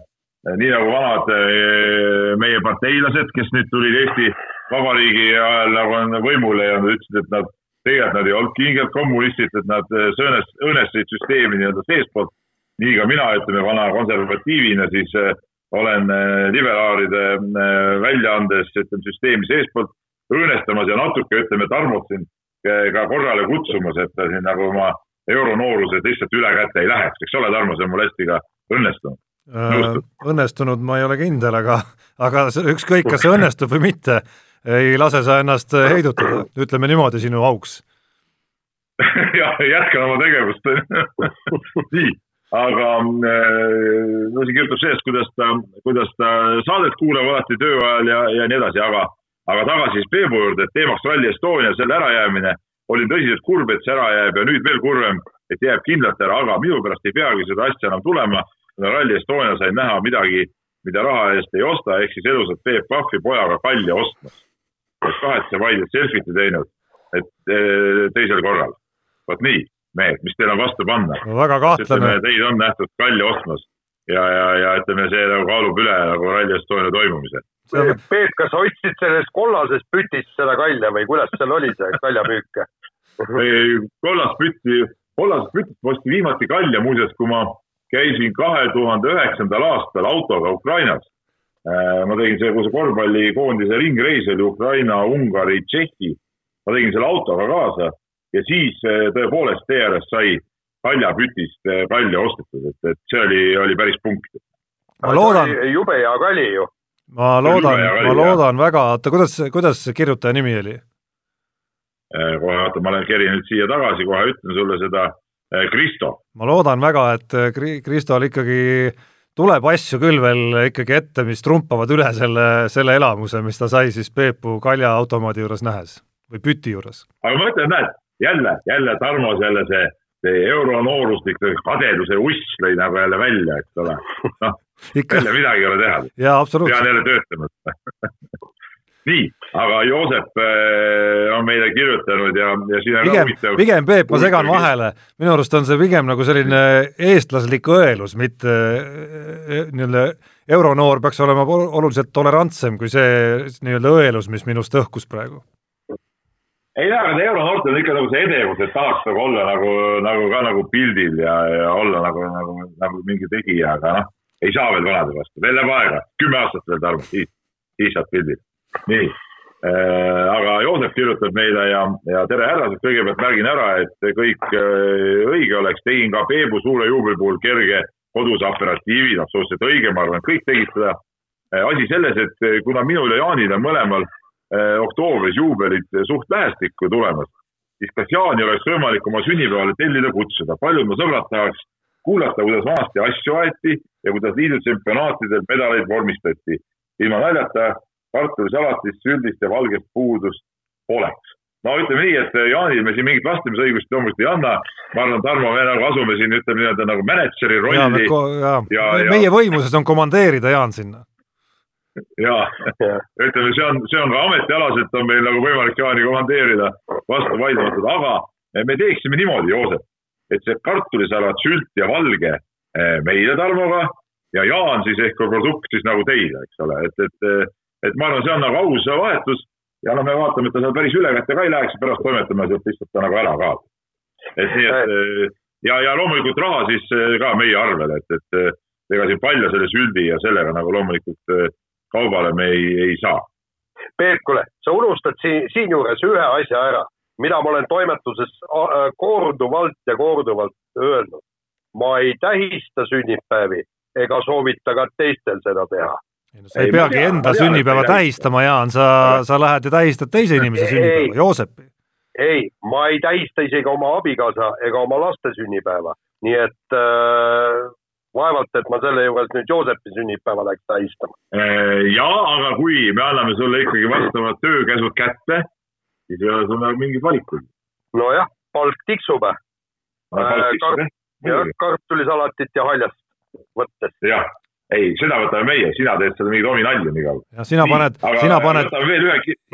nii nagu vanad meie parteilased, kes nüüd tulid Eesti vabariigi ajal nagu on võimule ja nad ütlesid, et nad tegelikult nad ei olnud kingelt kommunistid, et nad äh, sõõnes, õõnestasid süsteemi nii-öelda seestpoolt. nii ka mina, ütleme vana konservatiivina, siis äh, olen äh, liberaalide väljaandes, ütleme süsteemi seestpoolt õõnestamas ja natuke ütleme Tarmot siin ka korrale kutsumas, et ta siin nagu oma euronoorused lihtsalt üle käte ei läheks, eks ole, Tarmo, see on mul hästi ka õnnestunud. õnnestunud ma ei ole kindel, aga, aga ükskõik, kas see õnnestub või mitte ei lase sa ennast äh, heidutada, ütleme niimoodi sinu auks jah, jätkan oma tegevust nii, aga äh, no siin kirjutab sellest, kuidas ta, kuidas ta saadet kuulab alati töö ajal ja, ja nii edasi, aga, aga tagasi siis Peebu juurde, et teemaks Rally Estonia, selle ärajäämine. olin tõsiselt kurb, et see ära jääb ja nüüd veel kurvem, et jääb kindlalt ära, aga minu pärast ei peagi seda asja enam tulema. Rally Estonia sain näha midagi mida raha eest ei osta, ehk siis elusat Peep Pahvi pojaga kalja ostmas. Et kahetsevaid, et selfit teinud, et teisel korral. vot nii, mehed, mis teil on vastu panna väga kahtlane. Teid on nähtud kalja ostmas ja, ja, ja ütleme, see nagu kaalub üle nagu Rally Estonia toimumise. Peep, kas sa ostsid sellest kollasest pütist seda kalja või kuidas seal oli see kaljamüük? kollast pütti, kollasest pütist ma ostsin viimati kalja muuseas, kui ma käisin kahe tuhande üheksandal aastal autoga Ukrainas. Äh, ma tegin see, kui see korvpallikoondise ringreis oli Ukraina, Ungari, Tšehhi. ma tegin selle autoga kaasa ja siis äh, tõepoolest TRS sai kaljapütist äh, kalja ostetud, et, et see oli, oli päris punkt. ma loodan. jube hea kali ju. ma loodan, ma loodan väga, oota, kuidas, kuidas kirjutaja nimi oli? kohe, oota, ma lähen kerin nüüd siia tagasi, kohe ütlen sulle seda Äh, Kristo. ma loodan väga, et äh, Kristol ikkagi tuleb asju küll veel ikkagi ette, mis trumpavad üle selle, selle elamuse, mis ta sai siis Peepu kaljaautomaadi juures nähes või püti juures. aga ma ütlen, näed, jälle, jälle Tarmo selle see, see euronooruslik kadeduse uss lõi nagu jälle välja, eks ole. noh, jälle midagi ei ole teha. pean jälle töötama nii, aga Joosep äh, on meile kirjutanud ja, ja siin on pigem, pigem Peep, ma segan vahele, minu arust on see pigem nagu selline eestlaslik õelus, mitte äh, nii-öelda euronoor peaks olema oluliselt tolerantsem kui see nii-öelda õelus, mis minust õhkus praegu. ei tea, aga euronoortel on ikka nagu see edevus, et tahaks nagu olla nagu, nagu ka nagu pildil ja, ja olla nagu, nagu, nagu mingi tegija, aga noh, ei saa veel vanade vastu, veel läheb aega, kümme aastat veel Tarmo, siis, siis saad pildil nii äh,, aga Joosep kirjutab meile ja, ja tere härrased, kõigepealt märgin ära, et kõik äh, õige oleks, tegin ka Peebu suure juubeli puhul kerge koduse aperatiivi, noh, absoluutselt õige, ma arvan, et kõik tegid seda äh,. asi selles, et kuna minul ja Jaanil on mõlemal äh, oktoobris juubelid suht lähestikku tulemas, siis kas Jaani oleks võimalik oma sünnipäevale tellida kutsuda, paljud mu sõbrad tahaks kuulata, kuidas vanasti asju aeti ja kuidas liidu tsempionaatidel medaleid vormistati. ilma naljata kartulisalatist, süldist ja valgest puudust poleks. no ütleme nii, et Jaanil me siin mingit vastamisõigust loomulikult ei anna. ma arvan, Tarmo, me nagu asume siin ütleme nii-öelda nagu mänedžeri rolli. ja, ja, ja, ja meie võimuses on komandeerida Jaan sinna. ja, ütleme, see on, see on ka ametialaselt on meil nagu võimalik Jaani komandeerida vastu vaidlematult, aga me teeksime niimoodi, Joosep, et see kartulisalat, sült ja valge eh, meile Tarmoga ja Jaan siis ehk produkt siis nagu teile, eks ole, et, et et ma arvan, see on nagu aus vahetus ja noh, me vaatame, et ta seal päris ülekäte ka ei läheks, pärast toimetame sealt lihtsalt ta nagu ära ka. et nii, et ja, ja loomulikult raha siis äh, ka meie arvel, et, et äh, ega siin palja selle süldi ja sellega nagu loomulikult kaubale me ei, ei saa. Peep, kuule, sa unustad siin, siinjuures ühe asja ära, mida ma olen toimetuses korduvalt ja korduvalt öelnud. ma ei tähista sünnipäevi ega soovita ka teistel seda teha ei no sa ei, ei peagi tea, enda sünnipäeva tähistama, Jaan, sa, sa lähed ja tähistad teise inimese sünnipäeva, Joosepi. ei, ma ei tähista isegi oma abikaasa ega oma laste sünnipäeva, nii et äh, vaevalt, et ma selle juures nüüd Joosepi sünnipäeva läheks tähistama. Äh, ja, aga kui me anname sulle ikkagi vastavad töökäsud kätte, siis ei ole sul nagu mingeid valikuid. nojah, palk tiksub äh,. Kar jah, kartulisalatit ja haljast võttes. jah ei, seda võtame meie, sina teed seda mingit omi nalja nii kaua. ja sina paned, sina paned,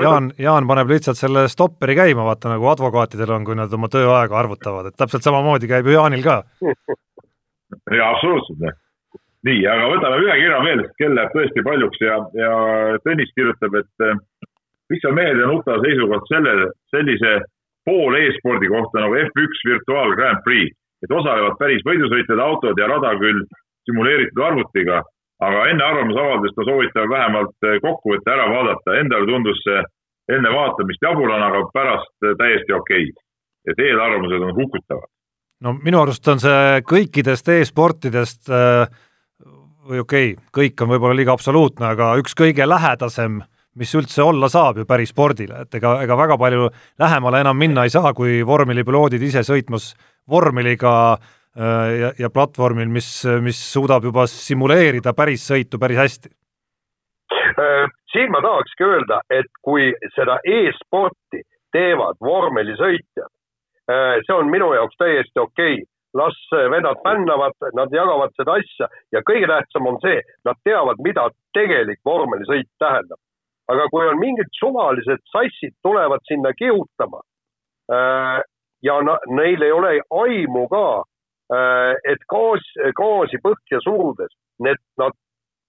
Jaan, Jaan paneb lihtsalt selle stopperi käima, vaata nagu advokaatidel on, kui nad oma tööaega arvutavad, et täpselt samamoodi käib ju Jaanil ka. jaa, absoluutselt. nii, aga võtame ühe kirja veel, kell läheb tõesti paljuks ja, ja Tõnis kirjutab, et eh, mis on mehed ja nuta seisukoht selle, sellise pool e-spordi kohta nagu F1 Virtual Grand Prix, et osalevad päris võidusõitjad, autod ja rada küll simuleeritud arvutiga, aga enne arvamusavaldust ma soovitan vähemalt eh, kokkuvõtte ära vaadata, endale tundus see enne vaatamist jaburana, aga pärast eh, täiesti okei. Okay.. et eelarvamused on hukutavad. no minu arust on see kõikidest e-sportidest äh, või okei okay,, kõik on võib-olla liiga absoluutne, aga üks kõige lähedasem mis üldse olla saab ju päris spordile, et ega, ega väga palju lähemale enam minna ei saa, kui vormelipiloodid ise sõitmas vormeliga Äh, ja, ja platvormil, mis, mis suudab juba simuleerida päris sõitu päris hästi? Äh, siin ma tahakski öelda, et kui seda e-sporti teevad vormelisõitjad, äh, see on minu jaoks täiesti okei okay., las vennad pännavad, nad jagavad seda asja ja kõige tähtsam on see, nad teavad, mida tegelik vormelisõit tähendab. aga kui on mingid suvalised sassid tulevad sinna kihutama äh, ja neil ei ole aimu ka, äh, et gaas, gaasi põhja surudes, need, nad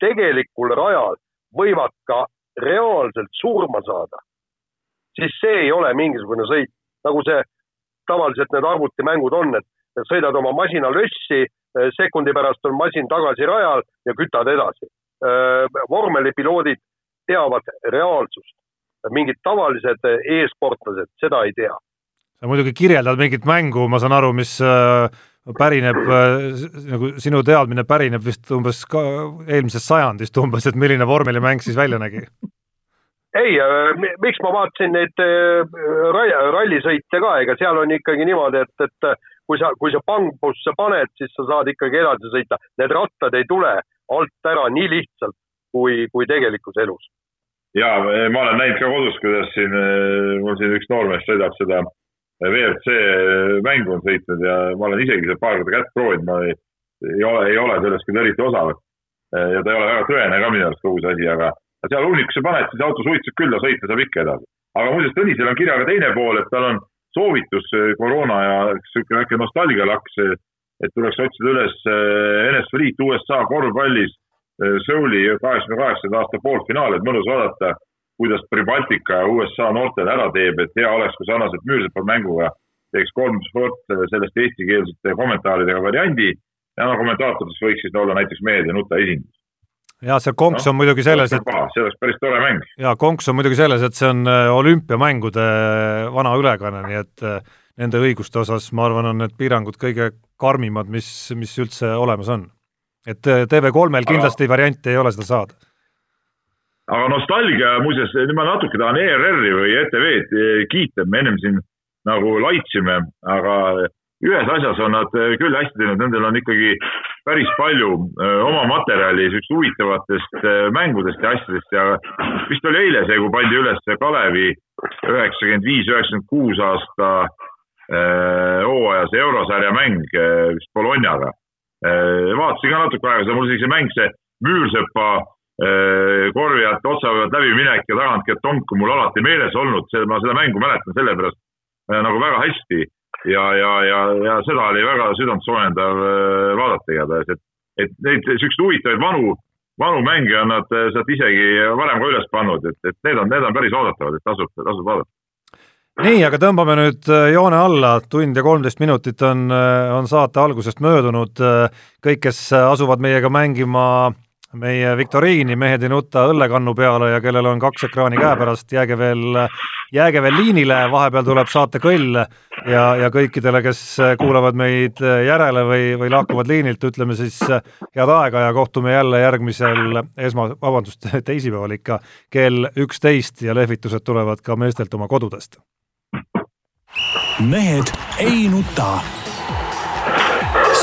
tegelikul rajal võivad ka reaalselt surma saada, siis see ei ole mingisugune sõit, nagu see tavaliselt need arvutimängud on, et sõidad oma masina lössi, eh, sekundi pärast on masin tagasi rajal ja kütad edasi. Eh, vormelipiloodid teavad reaalsust, mingid tavalised e-sportlased seda ei tea. sa muidugi kirjeldad mingit mängu, ma saan aru, mis pärineb, nagu sinu teadmine pärineb vist umbes ka eelmisest sajandist umbes, et milline vormelimäng siis välja nägi? ei, miks ma vaatasin neid rallisõite ka, ega seal on ikkagi niimoodi, et, et kui sa, kui sa pangbusse paned, siis sa saad ikkagi edasi sõita. Need rattad ei tule alt ära nii lihtsalt kui, kui tegelikus elus. ja ma olen näinud ka kodus, kuidas siin, mul siin üks noormees sõidab seda WRC mängu on sõitnud ja ma olen isegi seal paar korda kätt proovinud, ma ei, ei ole, ei ole sellest küll eriti osav. ja ta ei ole väga tõene ka minu arust kogu see asi, aga seal hunnikusse paned, siis auto suitseb küll ja sõita saab ikka edasi. aga muuseas, Tõnisel on kirja ka teine pool, et tal on soovitus koroona ja niisugune väike nostalgialaks, et tuleks otsida üles eh, NS Friit USA korvpallis eh, Souli kaheksakümne kaheksanda aasta poolfinaal, et mõnus vaadata, kuidas Pribaltika USA noortele ära teeb, et hea oleks, kui sarnaselt Müürsepa mänguga teeks kolm sport sellest eestikeelsete kommentaaridega variandi ja no kommentaatoriks võiks siis olla näiteks Meedia Nuta esindus ja see konks no, on muidugi selles, et see oleks päris tore mäng. ja konks on muidugi selles, et see on äh, olümpiamängude äh, vana ülekanne, nii et äh, nende õiguste osas ma arvan, on need piirangud kõige karmimad, mis, mis üldse olemas on. et TV3-l kindlasti aga... varianti ei ole seda saada. Aga nostalgia, muuseas, nüüd ma natuke tahan ERR-i või ETV-d kiita, me ennem siin nagu laitsime, aga ühes asjas on nad äh, küll hästi teinud, nendel on ikkagi päris palju oma materjali siuksest huvitavatest mängudest ja asjadest ja vist oli eile see, kui pandi üles Kalevi üheksakümmend viis, üheksakümmend kuus aasta hooajas eurosarja mäng vist Bolognaga. vaatasin ka natuke aega seda, mul isegi see mäng, see Müürsepa korvijate otsa pealt läbiminek ja tagant ketonk on mul alati meeles olnud, ma seda mängu mäletan sellepärast nagu väga hästi. Ja, ja, ja, ja seda oli väga südantsoojendav äh, vaadata igatahes, et, et neid siukseid huvitavaid vanu, vanu mänge on nad äh, sealt isegi varem ka üles pannud, et, et need on, need on päris oodatavad, et tasub, tasub vaadata. Nii, aga tõmbame nüüd äh, joone alla, tund ja kolmteist minutit on, on saate algusest möödunud, kõik, kes asuvad meiega mängima meie viktoriini Mehed ei nuta õllekannu peale ja kellel on kaks ekraani käepärast, jääge veel, jääge veel liinile, vahepeal tuleb saate kõll ja, ja kõikidele, kes kuulavad meid järele või, või lahkuvad liinilt, ütleme siis head aega ja kohtume jälle järgmisel esma-, vabandust, teisipäeval ikka kell üksteist ja lehvitused tulevad ka meestelt oma kodudest. mehed ei nuta